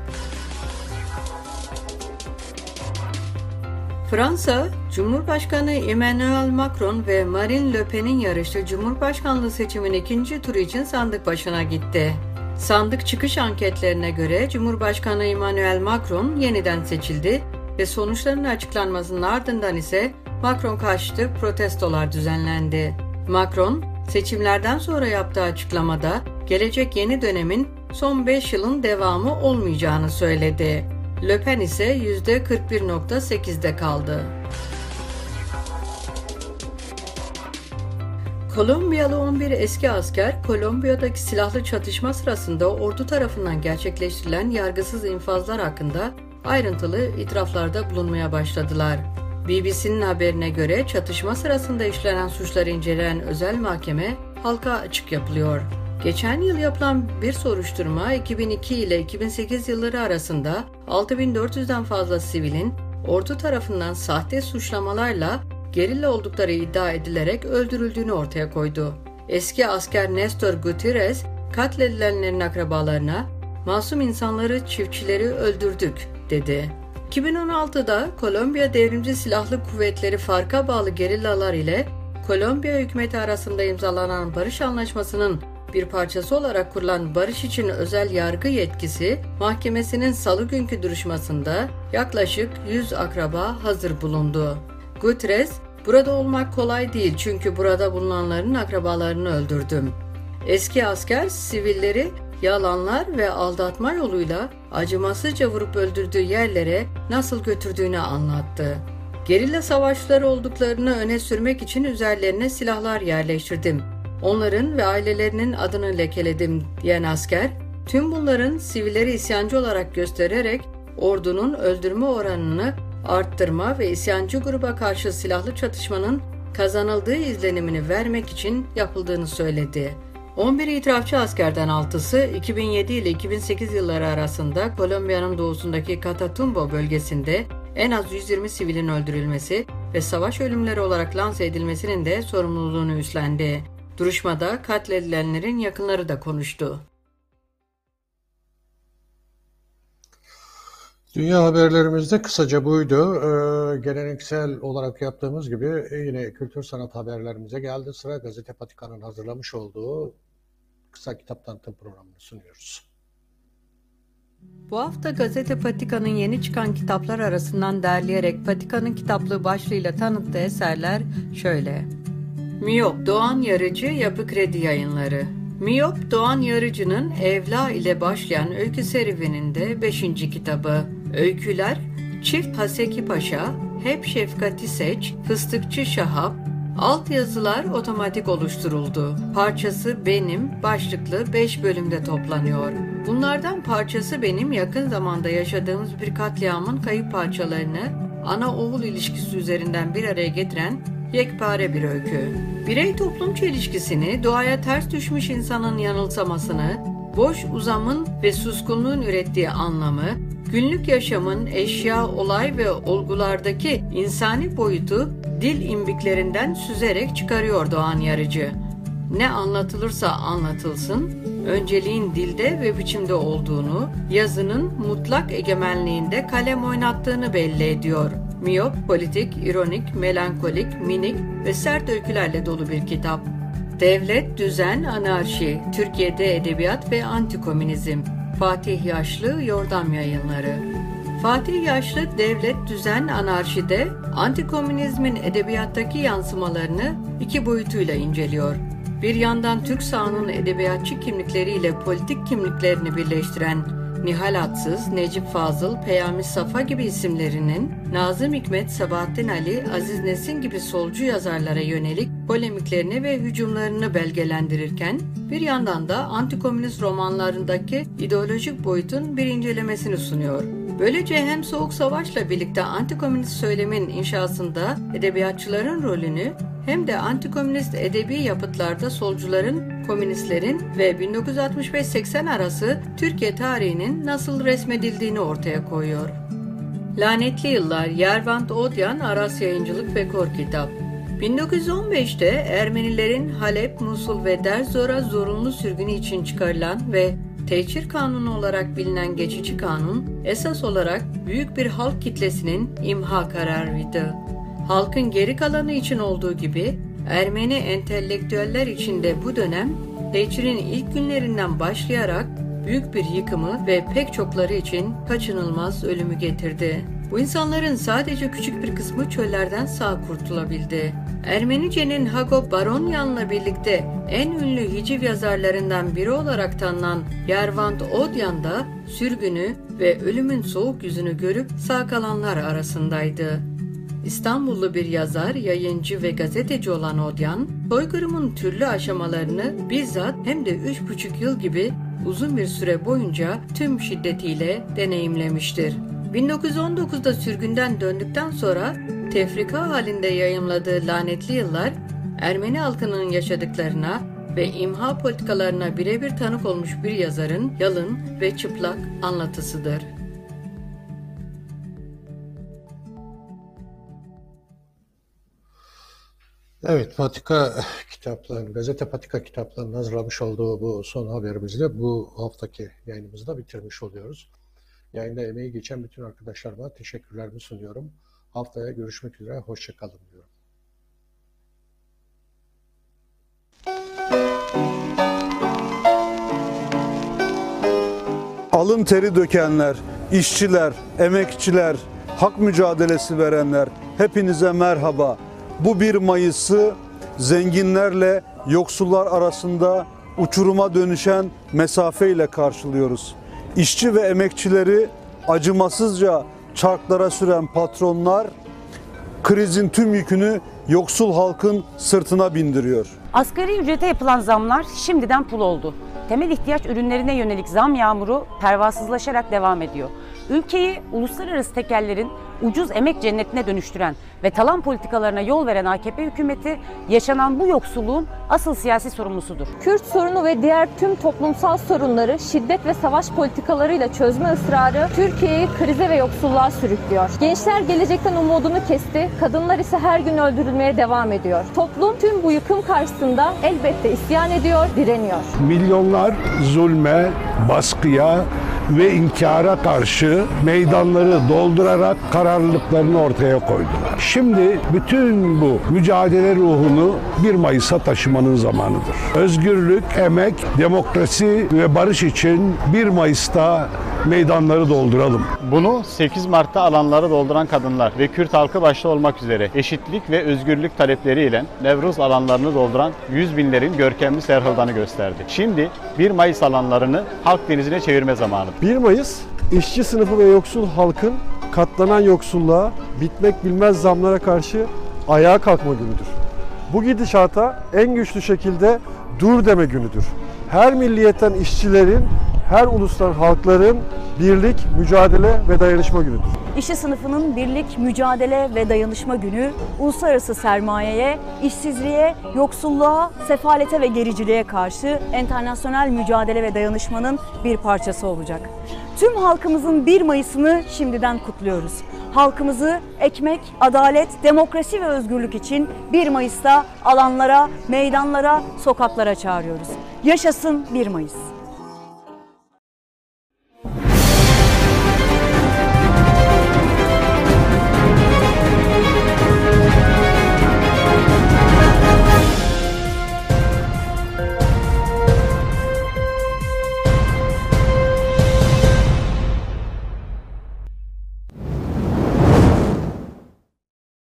Fransa, Cumhurbaşkanı Emmanuel Macron ve Marine Le Pen'in yarıştığı Cumhurbaşkanlığı seçiminin ikinci turu için sandık başına gitti. Sandık çıkış anketlerine göre Cumhurbaşkanı Emmanuel Macron yeniden seçildi ve sonuçların açıklanmasının ardından ise Macron karşıtı protestolar düzenlendi. Macron, seçimlerden sonra yaptığı açıklamada gelecek yeni dönemin son 5 yılın devamı olmayacağını söyledi. Le Pen ise %41.8'de kaldı. Kolombiyalı 11 eski asker, Kolombiya'daki silahlı çatışma sırasında ordu tarafından gerçekleştirilen yargısız infazlar hakkında ayrıntılı itiraflarda bulunmaya başladılar. BBC'nin haberine göre çatışma sırasında işlenen suçları inceleyen özel mahkeme halka açık yapılıyor. Geçen yıl yapılan bir soruşturma 2002 ile 2008 yılları arasında 6400'den fazla sivilin ordu tarafından sahte suçlamalarla gerilla oldukları iddia edilerek öldürüldüğünü ortaya koydu. Eski asker Nestor Gutierrez katledilenlerin akrabalarına masum insanları çiftçileri öldürdük dedi. 2016'da Kolombiya Devrimci Silahlı Kuvvetleri farka bağlı gerillalar ile Kolombiya hükümeti arasında imzalanan barış anlaşmasının bir parçası olarak kurulan barış için özel yargı yetkisi mahkemesinin salı günkü duruşmasında yaklaşık 100 akraba hazır bulundu. Guterres, burada olmak kolay değil çünkü burada bulunanların akrabalarını öldürdüm. Eski asker sivilleri yalanlar ve aldatma yoluyla acımasızca vurup öldürdüğü yerlere nasıl götürdüğünü anlattı. Gerilla savaşçıları olduklarını öne sürmek için üzerlerine silahlar yerleştirdim. Onların ve ailelerinin adını lekeledim diyen asker, tüm bunların sivilleri isyancı olarak göstererek ordunun öldürme oranını arttırma ve isyancı gruba karşı silahlı çatışmanın kazanıldığı izlenimini vermek için yapıldığını söyledi. 11 itirafçı askerden 6'sı 2007 ile 2008 yılları arasında Kolombiya'nın doğusundaki Catatumbo bölgesinde en az 120 sivilin öldürülmesi ve savaş ölümleri olarak lanse edilmesinin de sorumluluğunu üstlendi. Duruşmada katledilenlerin yakınları da konuştu. Dünya haberlerimizde kısaca buydu. Ee, geleneksel olarak yaptığımız gibi yine kültür sanat haberlerimize geldi sıra. Gazete Patika'nın hazırlamış olduğu kısa kitap tanıtım programını sunuyoruz. Bu hafta Gazete Patika'nın yeni çıkan kitaplar arasından derleyerek Patika'nın kitaplığı başlığıyla tanıttığı eserler şöyle. Miyop Doğan Yarıcı Yapı Kredi Yayınları Miyop Doğan Yarıcı'nın Evla ile başlayan öykü serüveninde 5. kitabı. Öyküler Çift Haseki Paşa, Hep Şefkati Seç, Fıstıkçı Şahap, Alt yazılar otomatik oluşturuldu. Parçası benim başlıklı 5 bölümde toplanıyor. Bunlardan parçası benim yakın zamanda yaşadığımız bir katliamın kayıp parçalarını ana oğul ilişkisi üzerinden bir araya getiren yekpare bir öykü. Birey toplum çelişkisini, doğaya ters düşmüş insanın yanılsamasını, boş uzamın ve suskunluğun ürettiği anlamı, günlük yaşamın eşya, olay ve olgulardaki insani boyutu dil imbiklerinden süzerek çıkarıyor Doğan Yarıcı. Ne anlatılırsa anlatılsın, önceliğin dilde ve biçimde olduğunu, yazının mutlak egemenliğinde kalem oynattığını belli ediyor. Miyop, politik, ironik, melankolik, minik ve sert öykülerle dolu bir kitap. Devlet, düzen, anarşi, Türkiye'de edebiyat ve antikomünizm. Fatih Yaşlı, Yordam Yayınları. Fatih Yaşlı devlet, düzen, anarşide antikomünizmin edebiyattaki yansımalarını iki boyutuyla inceliyor. Bir yandan Türk sahanın edebiyatçı kimlikleriyle politik kimliklerini birleştiren Nihal Atsız, Necip Fazıl, Peyami Safa gibi isimlerinin Nazım Hikmet, Sabahattin Ali, Aziz Nesin gibi solcu yazarlara yönelik polemiklerini ve hücumlarını belgelendirirken bir yandan da antikomünist romanlarındaki ideolojik boyutun bir incelemesini sunuyor. Böylece hem Soğuk Savaş'la birlikte antikomünist söylemin inşasında edebiyatçıların rolünü hem de antikomünist edebi yapıtlarda solcuların, komünistlerin ve 1965-80 arası Türkiye tarihinin nasıl resmedildiğini ortaya koyuyor. Lanetli Yıllar Yervant Odyan Aras Yayıncılık ve Kor Kitap 1915'te Ermenilerin Halep, Musul ve Derzor'a zorunlu sürgünü için çıkarılan ve Tehcir Kanunu olarak bilinen geçici kanun, esas olarak büyük bir halk kitlesinin imha kararıydı. Halkın geri kalanı için olduğu gibi Ermeni entelektüeller için de bu dönem tehcirin ilk günlerinden başlayarak büyük bir yıkımı ve pek çokları için kaçınılmaz ölümü getirdi. Bu insanların sadece küçük bir kısmı çöllerden sağ kurtulabildi. Ermenice'nin Hagop Baronyan'la birlikte en ünlü hiciv yazarlarından biri olarak tanınan Yervant Odyan da sürgünü ve ölümün soğuk yüzünü görüp sağ kalanlar arasındaydı. İstanbullu bir yazar, yayıncı ve gazeteci olan Odyan, soykırımın türlü aşamalarını bizzat hem de üç buçuk yıl gibi uzun bir süre boyunca tüm şiddetiyle deneyimlemiştir. 1919'da sürgünden döndükten sonra tefrika halinde yayımladığı Lanetli Yıllar, Ermeni halkının yaşadıklarına ve imha politikalarına birebir tanık olmuş bir yazarın yalın ve çıplak anlatısıdır. Evet, Patika kitapların, gazete Patika kitaplarının hazırlamış olduğu bu son haberimizle bu haftaki yayınımızı da bitirmiş oluyoruz. Yayında emeği geçen bütün arkadaşlarıma teşekkürlerimi sunuyorum. Haftaya görüşmek üzere, hoşçakalın diyorum. Alın teri dökenler, işçiler, emekçiler, hak mücadelesi verenler hepinize merhaba. Bu 1 Mayıs'ı zenginlerle yoksullar arasında uçuruma dönüşen mesafeyle karşılıyoruz. İşçi ve emekçileri acımasızca çarklara süren patronlar krizin tüm yükünü yoksul halkın sırtına bindiriyor. Asgari ücrete yapılan zamlar şimdiden pul oldu. Temel ihtiyaç ürünlerine yönelik zam yağmuru pervasızlaşarak devam ediyor. Ülkeyi uluslararası tekellerin ucuz emek cennetine dönüştüren ve talan politikalarına yol veren AKP hükümeti yaşanan bu yoksulluğun asıl siyasi sorumlusudur. Kürt sorunu ve diğer tüm toplumsal sorunları şiddet ve savaş politikalarıyla çözme ısrarı Türkiye'yi krize ve yoksulluğa sürüklüyor. Gençler gelecekten umudunu kesti, kadınlar ise her gün öldürülmeye devam ediyor. Toplum tüm bu yıkım karşısında elbette isyan ediyor, direniyor. Milyonlar zulme, baskıya ve inkara karşı meydanları doldurarak kararlılıklarını ortaya koydular. Şimdi bütün bu mücadele ruhunu 1 Mayıs'a taşımanın zamanıdır. Özgürlük, emek, demokrasi ve barış için 1 Mayıs'ta meydanları dolduralım. Bunu 8 Mart'ta alanları dolduran kadınlar ve Kürt halkı başta olmak üzere eşitlik ve özgürlük talepleriyle Nevruz alanlarını dolduran yüz binlerin görkemli serhıldanı gösterdi. Şimdi 1 Mayıs alanlarını halk denizine çevirme zamanı. 1 Mayıs işçi sınıfı ve yoksul halkın katlanan yoksulluğa, bitmek bilmez zamlara karşı ayağa kalkma günüdür. Bu gidişata en güçlü şekilde dur deme günüdür. Her milliyetten işçilerin, her ulustan halkların birlik, mücadele ve dayanışma günüdür. İşçi sınıfının birlik, mücadele ve dayanışma günü uluslararası sermayeye, işsizliğe, yoksulluğa, sefalete ve gericiliğe karşı enternasyonel mücadele ve dayanışmanın bir parçası olacak. Tüm halkımızın 1 Mayıs'ını şimdiden kutluyoruz. Halkımızı ekmek, adalet, demokrasi ve özgürlük için 1 Mayıs'ta alanlara, meydanlara, sokaklara çağırıyoruz. Yaşasın 1 Mayıs.